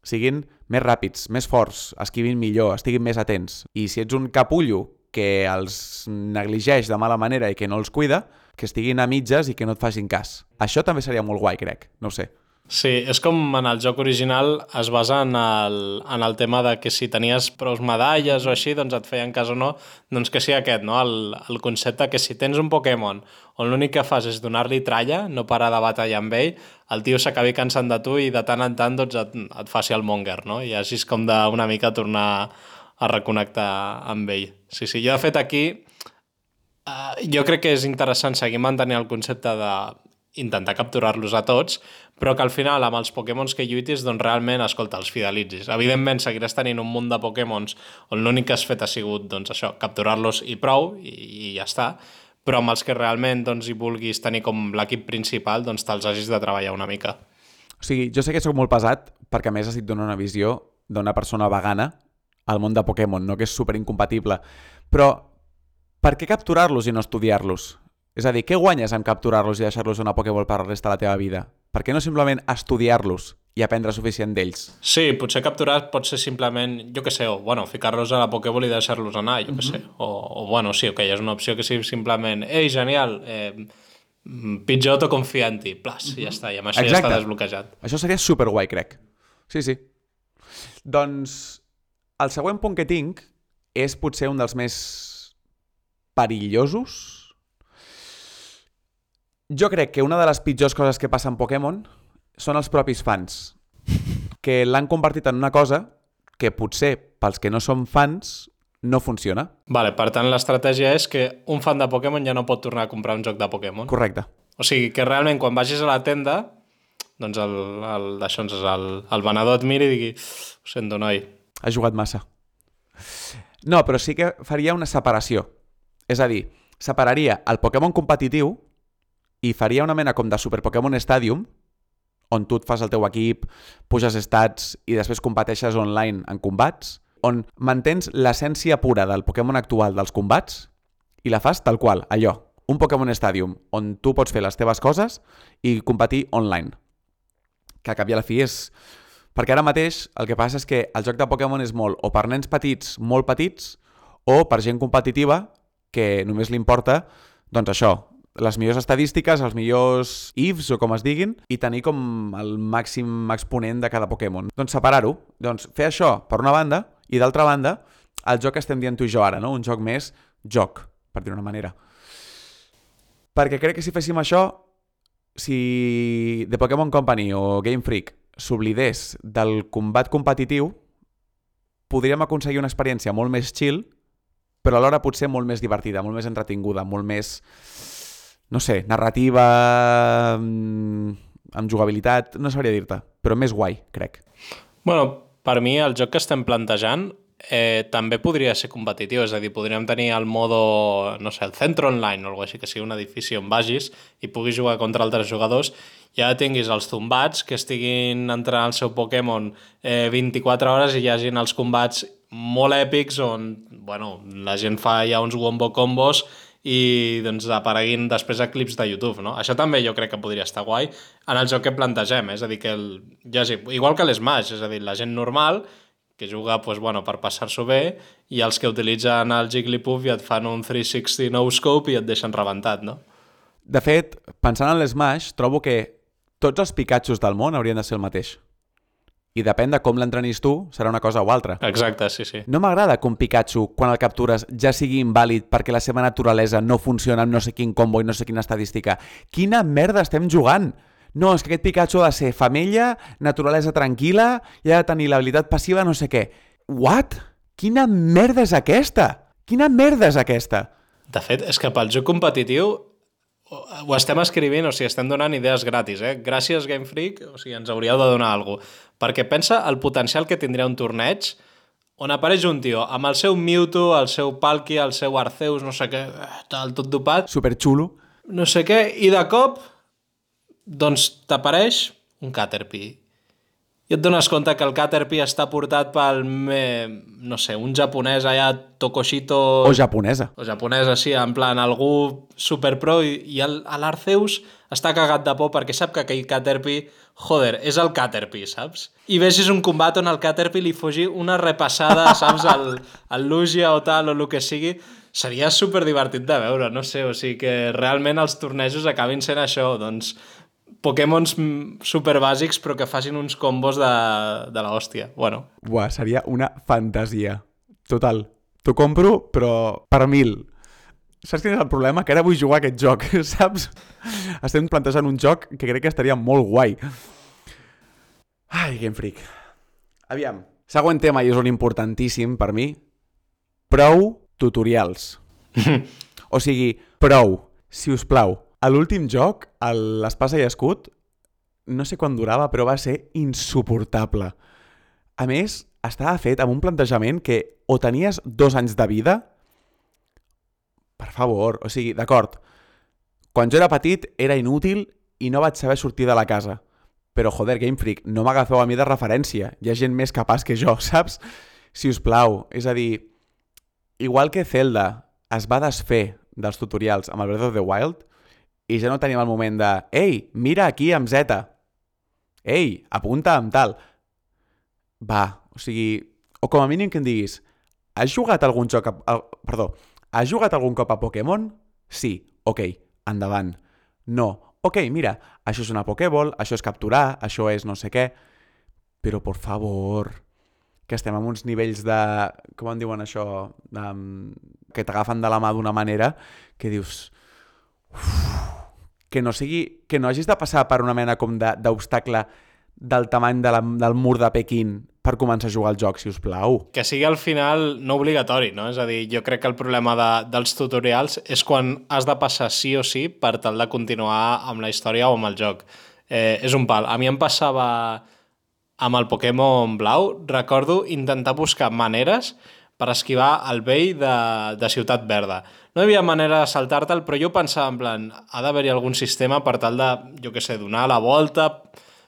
Speaker 2: siguin més ràpids, més forts, esquivin millor, estiguin més atents. I si ets un capullo que els negligeix de mala manera i que no els cuida, que estiguin a mitges i que no et facin cas. Això també seria molt guai, crec. No sé.
Speaker 1: Sí, és com en el joc original es basa en el, en el tema de que si tenies prou medalles o així, doncs et feien cas o no, doncs que sigui aquest, no? El, el concepte que si tens un Pokémon on l'únic que fas és donar-li tralla, no parar de batallar amb ell, el tio s'acabi cansant de tu i de tant en tant doncs, et, et faci el monger, no? I així és com d'una mica tornar a reconnectar amb ell. Sí, sí, jo de fet aquí uh, jo crec que és interessant seguir mantenint el concepte de intentar capturar-los a tots, però que al final amb els Pokémons que lluitis doncs realment, escolta, els fidelitzis. Evidentment seguiràs tenint un munt de Pokémons on l'únic que has fet ha sigut doncs, això, capturar-los i prou, i, i ja està, però amb els que realment doncs, hi vulguis tenir com l'equip principal, doncs te'ls hagis de treballar una mica.
Speaker 2: O sigui, jo sé que sóc molt pesat perquè a més estic donant una visió d'una persona vegana al món de Pokémon, no? que és super incompatible. Però per què capturar-los i no estudiar-los? És a dir, què guanyes en capturar-los i deixar-los una Pokéball per la resta de la teva vida? Per què no simplement estudiar-los i aprendre suficient d'ells?
Speaker 1: Sí, potser capturar pot ser simplement, jo que sé, o bueno, ficar-los a la Pokéball i deixar-los anar, jo que uh -huh. sé. O, o bueno, sí, ok, és una opció que sigui simplement, ei, genial, eh, Pidgeotto confia en ti, plas, uh -huh. ja està, i amb això Exacte. ja està desbloquejat.
Speaker 2: Això seria superguai, crec. Sí, sí. Doncs el següent punt que tinc és potser un dels més perillosos, jo crec que una de les pitjors coses que passa en Pokémon són els propis fans, que l'han convertit en una cosa que potser pels que no som fans no funciona.
Speaker 1: Vale, per tant, l'estratègia és que un fan de Pokémon ja no pot tornar a comprar un joc de Pokémon.
Speaker 2: Correcte.
Speaker 1: O sigui, que realment quan vagis a la tenda, doncs el, el, el, el venedor et miri i digui ho sento, noi.
Speaker 2: Ha jugat massa. No, però sí que faria una separació. És a dir, separaria el Pokémon competitiu i faria una mena com de Super Pokémon Stadium, on tu et fas el teu equip, puges estats i després competeixes online en combats, on mantens l'essència pura del Pokémon actual dels combats i la fas tal qual, allò, un Pokémon Stadium, on tu pots fer les teves coses i competir online. Que a cap i a la fi és... Perquè ara mateix el que passa és que el joc de Pokémon és molt o per nens petits, molt petits, o per gent competitiva que només li importa, doncs això, les millors estadístiques, els millors ifs o com es diguin, i tenir com el màxim exponent de cada Pokémon. Doncs separar-ho. Doncs fer això per una banda, i d'altra banda, el joc que estem dient tu i jo ara, no? Un joc més joc, per dir una manera. Perquè crec que si féssim això, si The Pokémon Company o Game Freak s'oblidés del combat competitiu, podríem aconseguir una experiència molt més chill, però alhora potser molt més divertida, molt més entretinguda, molt més no sé, narrativa, mm, amb jugabilitat, no sabria dir-te, però més guai, crec.
Speaker 1: Bueno, per mi el joc que estem plantejant eh, també podria ser competitiu, és a dir, podríem tenir el modo, no sé, el centro online o alguna així, que sigui un edifici on vagis i puguis jugar contra altres jugadors ja tinguis els tombats que estiguin entrant al seu Pokémon eh, 24 hores i hi hagin els combats molt èpics on bueno, la gent fa ja uns wombo combos i doncs apareguin després a clips de YouTube, no? Això també jo crec que podria estar guai en el joc que plantegem, eh? és a dir, que el, ja sí, igual que l'Smash, és a dir, la gent normal que juga pues, bueno, per passar-s'ho bé i els que utilitzen el Jigglypuff i et fan un 360 no-scope i et deixen rebentat, no?
Speaker 2: De fet, pensant en l'Smash, trobo que tots els Pikachus del món haurien de ser el mateix i depèn de com l'entrenis tu, serà una cosa o altra.
Speaker 1: Exacte, sí, sí.
Speaker 2: No m'agrada que un Pikachu, quan el captures, ja sigui invàlid perquè la seva naturalesa no funciona amb no sé quin combo i no sé quina estadística. Quina merda estem jugant? No, és que aquest Pikachu ha de ser femella, naturalesa tranquil·la i ha de tenir l'habilitat passiva no sé què. What? Quina merda és aquesta? Quina merda és aquesta?
Speaker 1: De fet, és que pel joc competitiu ho estem escrivint, o sigui, estem donant idees gratis, eh? Gràcies Game Freak, o sigui, ens hauríeu de donar alguna cosa. Perquè pensa el potencial que tindria un torneig on apareix un tio amb el seu Mewtwo, el seu Palkia, el seu Arceus, no sé què, eh, tal, tot dopat.
Speaker 2: Superxulo.
Speaker 1: No sé què, i de cop, doncs t'apareix un Caterpie i et dones compte que el Caterpie està portat pel, me, no sé, un japonès allà, Tokoshito...
Speaker 2: O japonesa.
Speaker 1: O japonesa, sí, en plan, algú superpro i, i l'Arceus està cagat de por perquè sap que aquell Caterpie, joder, és el Caterpie, saps? I vegis un combat on el Caterpie li fugi una repassada, <laughs> saps, al, al Lugia o tal, o el que sigui, seria super divertit de veure, no sé, o sigui que realment els tornejos acabin sent això, doncs Pokémons super bàsics però que facin uns combos de, de la hòstia. Bueno.
Speaker 2: Buah, seria una fantasia. Total. T'ho compro, però per mil. Saps quin és el problema? Que ara vull jugar aquest joc, <laughs> saps? Estem plantejant un joc que crec que estaria molt guai. Ai, Game Freak. Aviam. Següent tema, i és un importantíssim per mi. Prou tutorials. <laughs> o sigui, prou. Si us plau, a l'últim joc, l'Espasa i Escut, no sé quan durava, però va ser insuportable. A més, estava fet amb un plantejament que o tenies dos anys de vida... Per favor, o sigui, d'acord, quan jo era petit era inútil i no vaig saber sortir de la casa. Però, joder, Game Freak, no m'agafeu a mi de referència. Hi ha gent més capaç que jo, <laughs> saps? Si us plau. És a dir, igual que Zelda es va desfer dels tutorials amb el Breath of the Wild, i ja no tenim el moment de «Ei, mira aquí amb Z!» «Ei, apunta amb tal!» Va, o sigui... O com a mínim que em diguis «Has jugat algun joc... A, a, perdó, has jugat algun cop a Pokémon?» Sí, ok, endavant. No, ok, mira, això és una Pokéball, això és capturar, això és no sé què... Però, por favor, que estem en uns nivells de... Com en diuen això? De, que t'agafen de la mà d'una manera que dius... <sighs> Que no sigui que no hagis de passar per una mena com d'obstacle de, del tamany de la, del mur de Pequín per començar a jugar al joc, si us plau.
Speaker 1: Que sigui al final no obligatori, no? És a dir, jo crec que el problema de, dels tutorials és quan has de passar sí o sí per tal de continuar amb la història o amb el joc. Eh, és un pal. A mi em passava amb el Pokémon Blau, recordo intentar buscar maneres per esquivar el vell de, de Ciutat Verda. No hi havia manera de saltar-te'l, però jo pensava en plan, ha d'haver-hi algun sistema per tal de, jo què sé, donar la volta,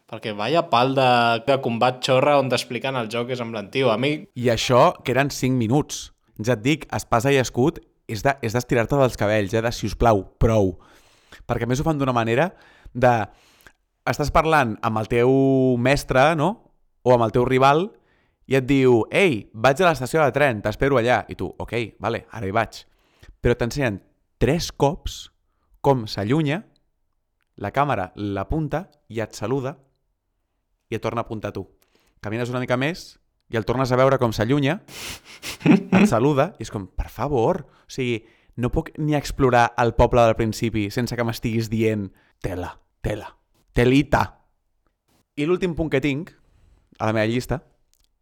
Speaker 1: perquè vaya pal de, de combat xorra on t'expliquen el joc és en plan, tio, a mi...
Speaker 2: I això, que eren 5 minuts. Ja et dic, espasa i escut és d'estirar-te de, dels cabells, eh, de si us plau, prou. Perquè més ho fan d'una manera de... Estàs parlant amb el teu mestre, no? O amb el teu rival, i et diu, ei, vaig a l'estació de tren, t'espero allà. I tu, ok, vale, ara hi vaig. Però t'ensenyen tres cops com s'allunya, la càmera l'apunta i et saluda i et torna a apuntar a tu. Camines una mica més i el tornes a veure com s'allunya, et saluda i és com, per favor, o sigui, no puc ni explorar el poble del principi sense que m'estiguis dient tela, tela, telita. I l'últim punt que tinc a la meva llista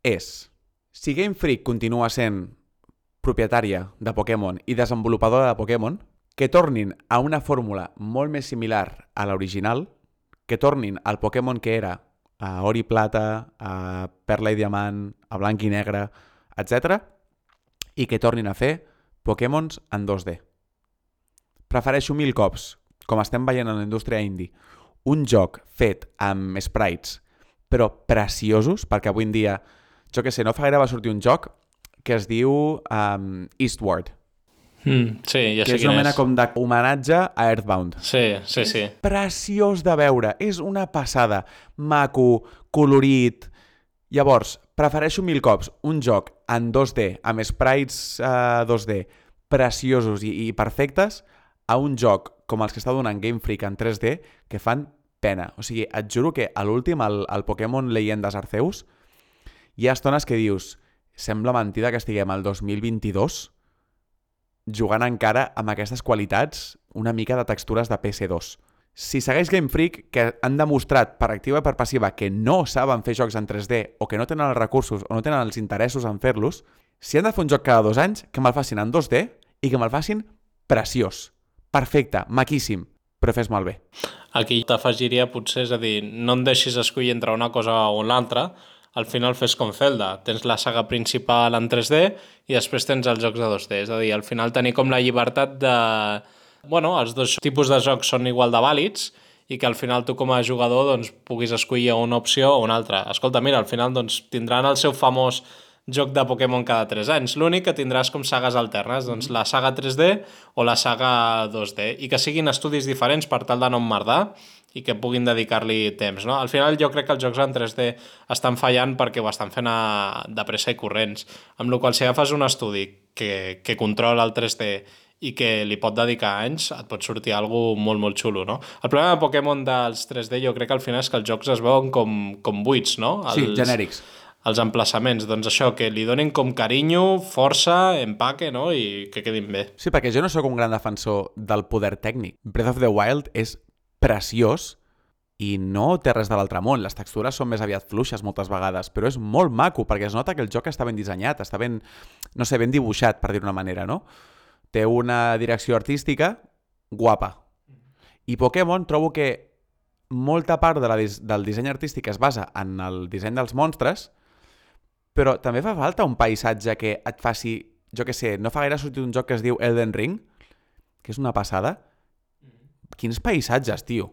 Speaker 2: és si Game Freak continua sent propietària de Pokémon i desenvolupadora de Pokémon, que tornin a una fórmula molt més similar a l'original, que tornin al Pokémon que era a Ori Plata, a Perla i Diamant, a Blanc i Negre, etc. i que tornin a fer Pokémons en 2D. Prefereixo mil cops, com estem veient en la indústria indie, un joc fet amb sprites, però preciosos, perquè avui en dia, jo que sé, no fa gaire va sortir un joc que es diu um, Eastward,
Speaker 1: Mm, sí, ja
Speaker 2: que
Speaker 1: sé
Speaker 2: és
Speaker 1: quin
Speaker 2: una mena
Speaker 1: és.
Speaker 2: com d'homenatge a Earthbound.
Speaker 1: Sí, sí, sí.
Speaker 2: preciós de veure, és una passada, maco, colorit... Llavors, prefereixo mil cops un joc en 2D, amb sprites uh, 2D, preciosos i, i perfectes, a un joc com els que està donant Game Freak en 3D, que fan pena. O sigui, et juro que a l'últim, el, el Pokémon Leyendas Arceus, hi ha estones que dius sembla mentida que estiguem al 2022 jugant encara amb aquestes qualitats una mica de textures de PS2. Si segueix Game Freak, que han demostrat per activa i per passiva que no saben fer jocs en 3D o que no tenen els recursos o no tenen els interessos en fer-los, si han de fer un joc cada dos anys, que me'l facin en 2D i que me'l facin preciós, perfecte, maquíssim, però fes malbé.
Speaker 1: Aquí t'afegiria potser, és a dir, no em deixis escollir entre una cosa o l'altra, al final fes com Zelda. Tens la saga principal en 3D i després tens els jocs de 2D. És a dir, al final tenir com la llibertat de... Bueno, els dos tipus de jocs són igual de vàlids i que al final tu com a jugador doncs, puguis escollir una opció o una altra. Escolta, mira, al final doncs, tindran el seu famós joc de Pokémon cada 3 anys. L'únic que tindràs com sagues alternes, doncs la saga 3D o la saga 2D, i que siguin estudis diferents per tal de no emmerdar i que puguin dedicar-li temps. No? Al final jo crec que els jocs en 3D estan fallant perquè ho estan fent a, de pressa i corrents, amb la qual si agafes un estudi que, que controla el 3D i que li pot dedicar anys, et pot sortir algo molt, molt xulo, no? El problema de Pokémon dels 3D jo crec que al final és que els jocs es veuen com, com buits, no? Els,
Speaker 2: Sí, genèrics.
Speaker 1: Els emplaçaments, doncs això, que li donin com carinyo, força, empaque, no? I que quedin bé.
Speaker 2: Sí, perquè jo no sóc un gran defensor del poder tècnic. Breath of the Wild és preciós i no té res de l'altre món. Les textures són més aviat fluixes moltes vegades, però és molt maco perquè es nota que el joc està ben dissenyat, està ben, no sé, ben dibuixat, per dir una manera, no? Té una direcció artística guapa. I Pokémon trobo que molta part de la, del disseny artístic es basa en el disseny dels monstres, però també fa falta un paisatge que et faci, jo que sé, no fa gaire ha sortit un joc que es diu Elden Ring, que és una passada. Quins paisatges, tio.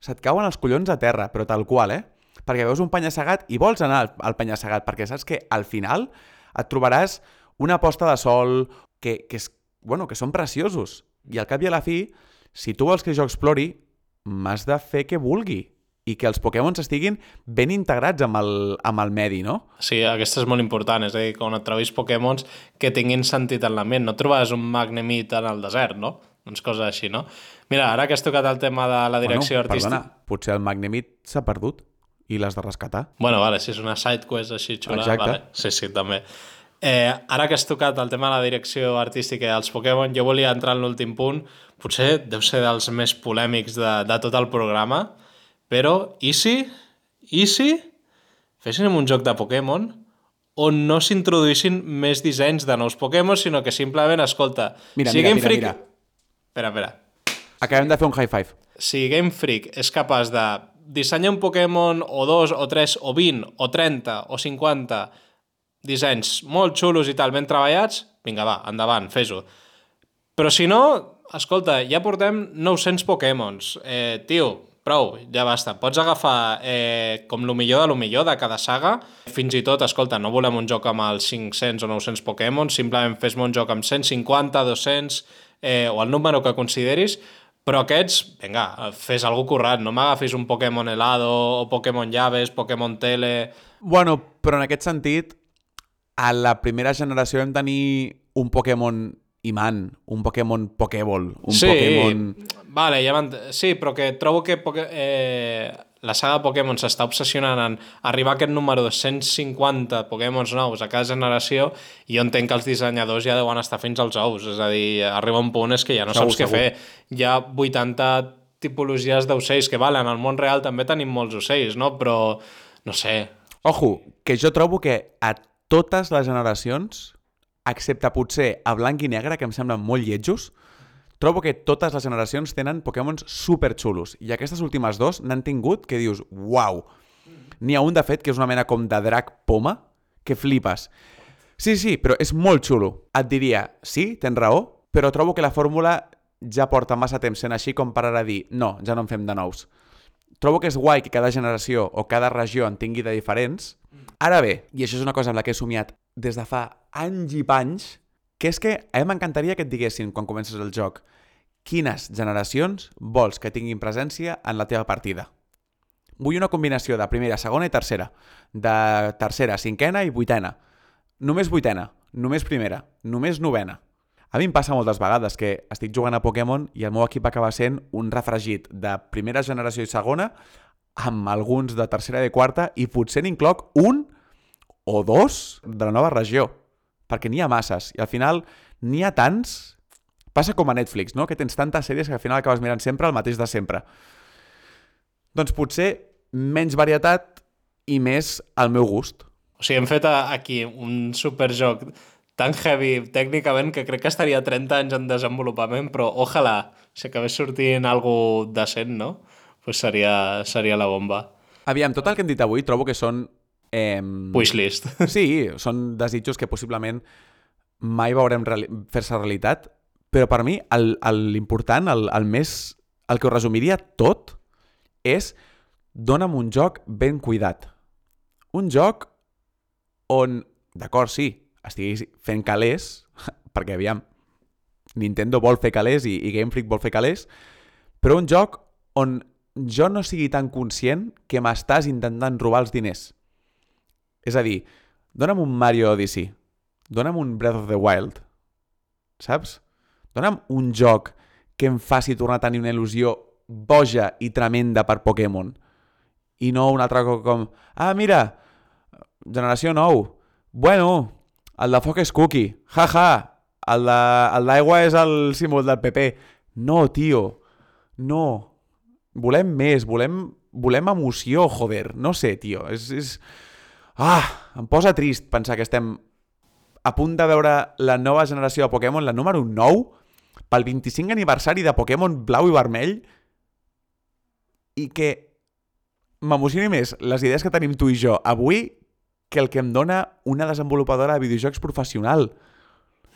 Speaker 2: Se't cauen els collons a terra, però tal qual, eh? Perquè veus un penya-segat i vols anar al, al penya-segat, perquè saps que al final et trobaràs una posta de sol que, que, és, bueno, que són preciosos. I al cap i a la fi, si tu vols que jo explori, m'has de fer que vulgui i que els Pokémon estiguin ben integrats amb el, amb el medi, no?
Speaker 1: Sí, aquesta és molt important, és a dir, quan et trobis Pokémons que tinguin sentit en la ment, no trobaràs un Magnemit en el desert, no? Doncs coses així, no? Mira, ara que has tocat el tema de la direcció
Speaker 2: bueno,
Speaker 1: artística...
Speaker 2: Perdona, potser el Magnemit s'ha perdut i l'has de rescatar.
Speaker 1: Bueno, vale, si és una side quest així xula,
Speaker 2: Exacte.
Speaker 1: vale. Sí, sí, també. Eh, ara que has tocat el tema de la direcció artística dels Pokémon, jo volia entrar en l'últim punt, potser deu ser dels més polèmics de, de tot el programa, però i si, i si fessin un joc de Pokémon on no s'introduïssin més dissenys de nous Pokémon, sinó que simplement, escolta,
Speaker 2: Mira,
Speaker 1: si
Speaker 2: mira,
Speaker 1: Game
Speaker 2: mira,
Speaker 1: Freak...
Speaker 2: mira.
Speaker 1: Espera, espera
Speaker 2: Acabem de fer un high five.
Speaker 1: si Game Freak és capaç de dissenyar un Pokémon o dos, o tres, o 20, o 30, o 50 dissenys molt xulos i tal, ben treballats, vinga, va, endavant, fes-ho. Però si no, escolta, ja portem 900 Pokémons. Eh, tio, prou, ja basta. Pots agafar eh, com lo millor de lo millor de cada saga. Fins i tot, escolta, no volem un joc amb els 500 o 900 Pokémon, simplement fes-me un joc amb 150, 200, eh, o el número que consideris, però aquests, vinga, fes algú currat, no m'agafis un Pokémon helado, o Pokémon llaves, Pokémon tele...
Speaker 2: Bueno, però en aquest sentit, a la primera generació vam tenir un Pokémon Iman, un Pokémon Pokéball, un
Speaker 1: sí,
Speaker 2: Pokémon...
Speaker 1: Vale, ja sí, però que trobo que Poké... eh, la saga Pokémon s'està obsessionant en arribar a aquest número de 150 Pokémons nous a cada generació i jo entenc que els dissenyadors ja deuen estar fins als ous, és a dir, arriba un punt és que ja no
Speaker 2: Segur,
Speaker 1: saps què
Speaker 2: segur.
Speaker 1: fer. Hi ha 80 tipologies d'ocells que valen, al món real també tenim molts ocells, no? Però, no sé,
Speaker 2: Ojo, que jo trobo que a totes les generacions, excepte potser a blanc i negre, que em semblen molt lletjos, trobo que totes les generacions tenen Pokémons superxulos. I aquestes últimes dos n'han tingut que dius, uau! N'hi ha un, de fet, que és una mena com de drac poma, que flipes. Sí, sí, però és molt xulo. Et diria, sí, tens raó, però trobo que la fórmula ja porta massa temps sent així com per ara dir, no, ja no en fem de nous. Trobo que és guai que cada generació o cada regió en tingui de diferents. Ara bé, i això és una cosa amb la que he somiat des de fa anys i panys, que és que a mi m'encantaria que et diguessin, quan comences el joc, quines generacions vols que tinguin presència en la teva partida. Vull una combinació de primera, segona i tercera, de tercera, cinquena i vuitena. Només vuitena, només primera, només novena. A mi em passa moltes vegades que estic jugant a Pokémon i el meu equip acaba sent un refregit de primera generació i segona amb alguns de tercera i quarta i potser n'incloc un o dos de la nova regió, perquè n'hi ha masses i al final n'hi ha tants... Passa com a Netflix, no? Que tens tantes sèries que al final acabes mirant sempre el mateix de sempre. Doncs potser menys varietat i més al meu gust.
Speaker 1: O sigui, hem fet aquí un superjoc tan heavy tècnicament que crec que estaria 30 anys en desenvolupament, però ojalà si acabés sortint algo decent, no? Pues seria, seria la bomba.
Speaker 2: Aviam, tot el que hem dit avui trobo que són... Eh,
Speaker 1: Wishlist. <laughs>
Speaker 2: Sí, són desitjos que possiblement mai veurem reali fer-se realitat, però per mi el- el- l'important, el, el més... El que ho resumiria tot és dona'm un joc ben cuidat. Un joc on, d'acord, sí, estiguis fent calés, <laughs> perquè aviam, Nintendo vol fer calés i, i Game Freak vol fer calés, però un joc on jo no sigui tan conscient que m'estàs intentant robar els diners. És a dir, dona'm un Mario Odyssey, dona'm un Breath of the Wild, saps? Dona'm un joc que em faci tornar a tenir una il·lusió boja i tremenda per Pokémon. I no un altre cosa com, ah, mira, generació 9, bueno, el de foc és cookie, jaja, el de- el d'aigua és el símbol del PP. No, tio, no. Volem més, volem, volem emoció, joder. No sé, tio, és... és... Ah, em posa trist pensar que estem a punt de veure la nova generació de Pokémon, la número 9, pel 25 aniversari de Pokémon blau i vermell, i que m'emocioni més les idees que tenim tu i jo avui que el que em dona una desenvolupadora de videojocs professional.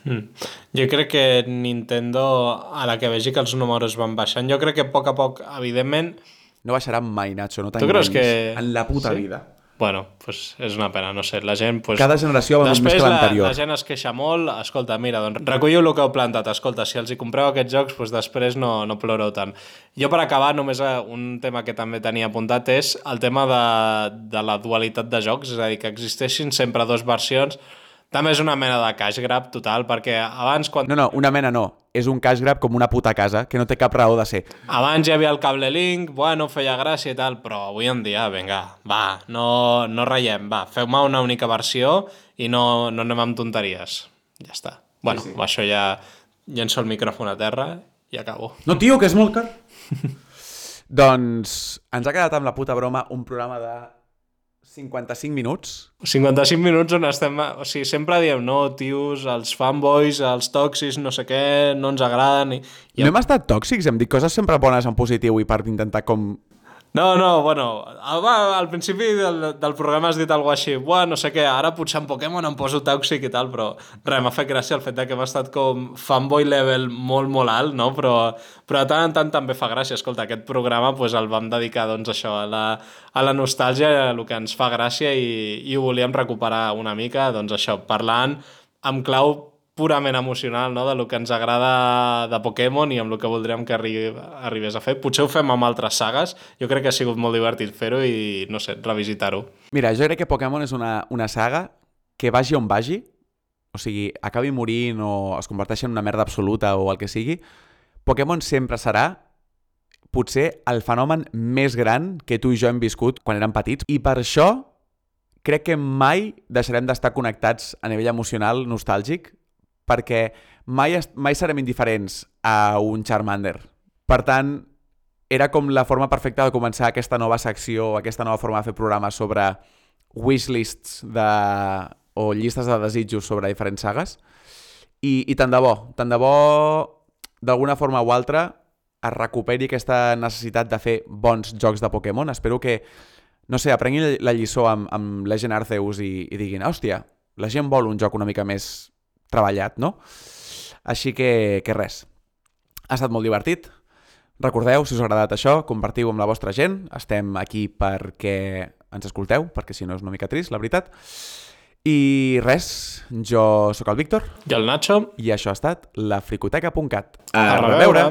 Speaker 1: Mm. Jo crec que Nintendo, a la que vegi que els números van baixant, jo crec que a poc a poc, evidentment,
Speaker 2: No baixaran mai, Nacho, no
Speaker 1: Tu creus
Speaker 2: t'enganyis.
Speaker 1: que-
Speaker 2: En la puta
Speaker 1: Sí?
Speaker 2: vida.
Speaker 1: Bueno, pues és una pena, no sé, la gent... Pues,
Speaker 2: Cada generació va més que
Speaker 1: la,
Speaker 2: l'anterior.
Speaker 1: la gent es queixa molt, escolta, mira, doncs recolliu el que heu plantat, escolta, si els hi compreu aquests jocs, doncs després no, no ploreu tant. Jo per acabar, només eh, un tema que també tenia apuntat és el tema de, de la dualitat de jocs, és a dir, que existeixin sempre dues versions, també és una mena de cash grab total, perquè abans quan
Speaker 2: No, no, una mena no. És un cash grab com una puta casa, que no té cap raó de ser.
Speaker 1: Abans hi havia el cable link, bueno, feia gràcia i tal, però avui en dia, vinga, va, no, no ratllem, va, feu-me una única versió i no, no anem amb tonteries. Ja està. Bueno, sí, sí. això ja llenço el micròfon a terra i acabo.
Speaker 2: No, tio, que és molt car. <laughs> doncs ens ha quedat amb la puta broma un programa de 55 minuts.
Speaker 1: 55 minuts on estem... O sigui, sempre diem, no, tios, els fanboys, els tòxics, no sé què, no ens agraden... I, i
Speaker 2: No hem estat tòxics, hem dit coses sempre bones en positiu i per intentar com...
Speaker 1: No, no, bueno, al, principi del, del programa has dit alguna així, Buah, no sé què, ara potser en Pokémon em poso tòxic i tal, però res, m'ha fet gràcia el fet que hem estat com fanboy level molt, molt alt, no? Però, però de tant en tant també fa gràcia. Escolta, aquest programa pues, el vam dedicar doncs, això, a la, a la nostàlgia, a el que ens fa gràcia i, i ho volíem recuperar una mica, doncs això, parlant amb clau purament emocional no? de lo que ens agrada de Pokémon i amb el que voldríem que arri arribés a fer. Potser ho fem amb altres sagues, jo crec que ha sigut molt divertit fer-ho i, no sé, revisitar-ho.
Speaker 2: Mira, jo crec que Pokémon és una, una saga que vagi on vagi, o sigui, acabi morint o es converteixi en una merda absoluta o el que sigui, Pokémon sempre serà potser el fenomen més gran que tu i jo hem viscut quan érem petits i per això crec que mai deixarem d'estar connectats a nivell emocional, nostàlgic, perquè mai, mai serem indiferents a un Charmander. Per tant, era com la forma perfecta de començar aquesta nova secció, aquesta nova forma de fer programes sobre wishlists de... o llistes de desitjos sobre diferents sagues. I, i tant de bo, tant de bo, d'alguna forma o altra, es recuperi aquesta necessitat de fer bons jocs de Pokémon. Espero que, no sé, aprenguin la lliçó amb, amb Legend Arceus i, i diguin, hòstia, la gent vol un joc una mica més treballat, no? Així que, que res, ha estat molt divertit. Recordeu, si us ha agradat això, compartiu amb la vostra gent. Estem aquí perquè ens escolteu, perquè si no és una mica trist, la veritat. I res, jo sóc el Víctor.
Speaker 1: I el Nacho.
Speaker 2: I això ha estat la fricoteca.cat.
Speaker 1: A reveure!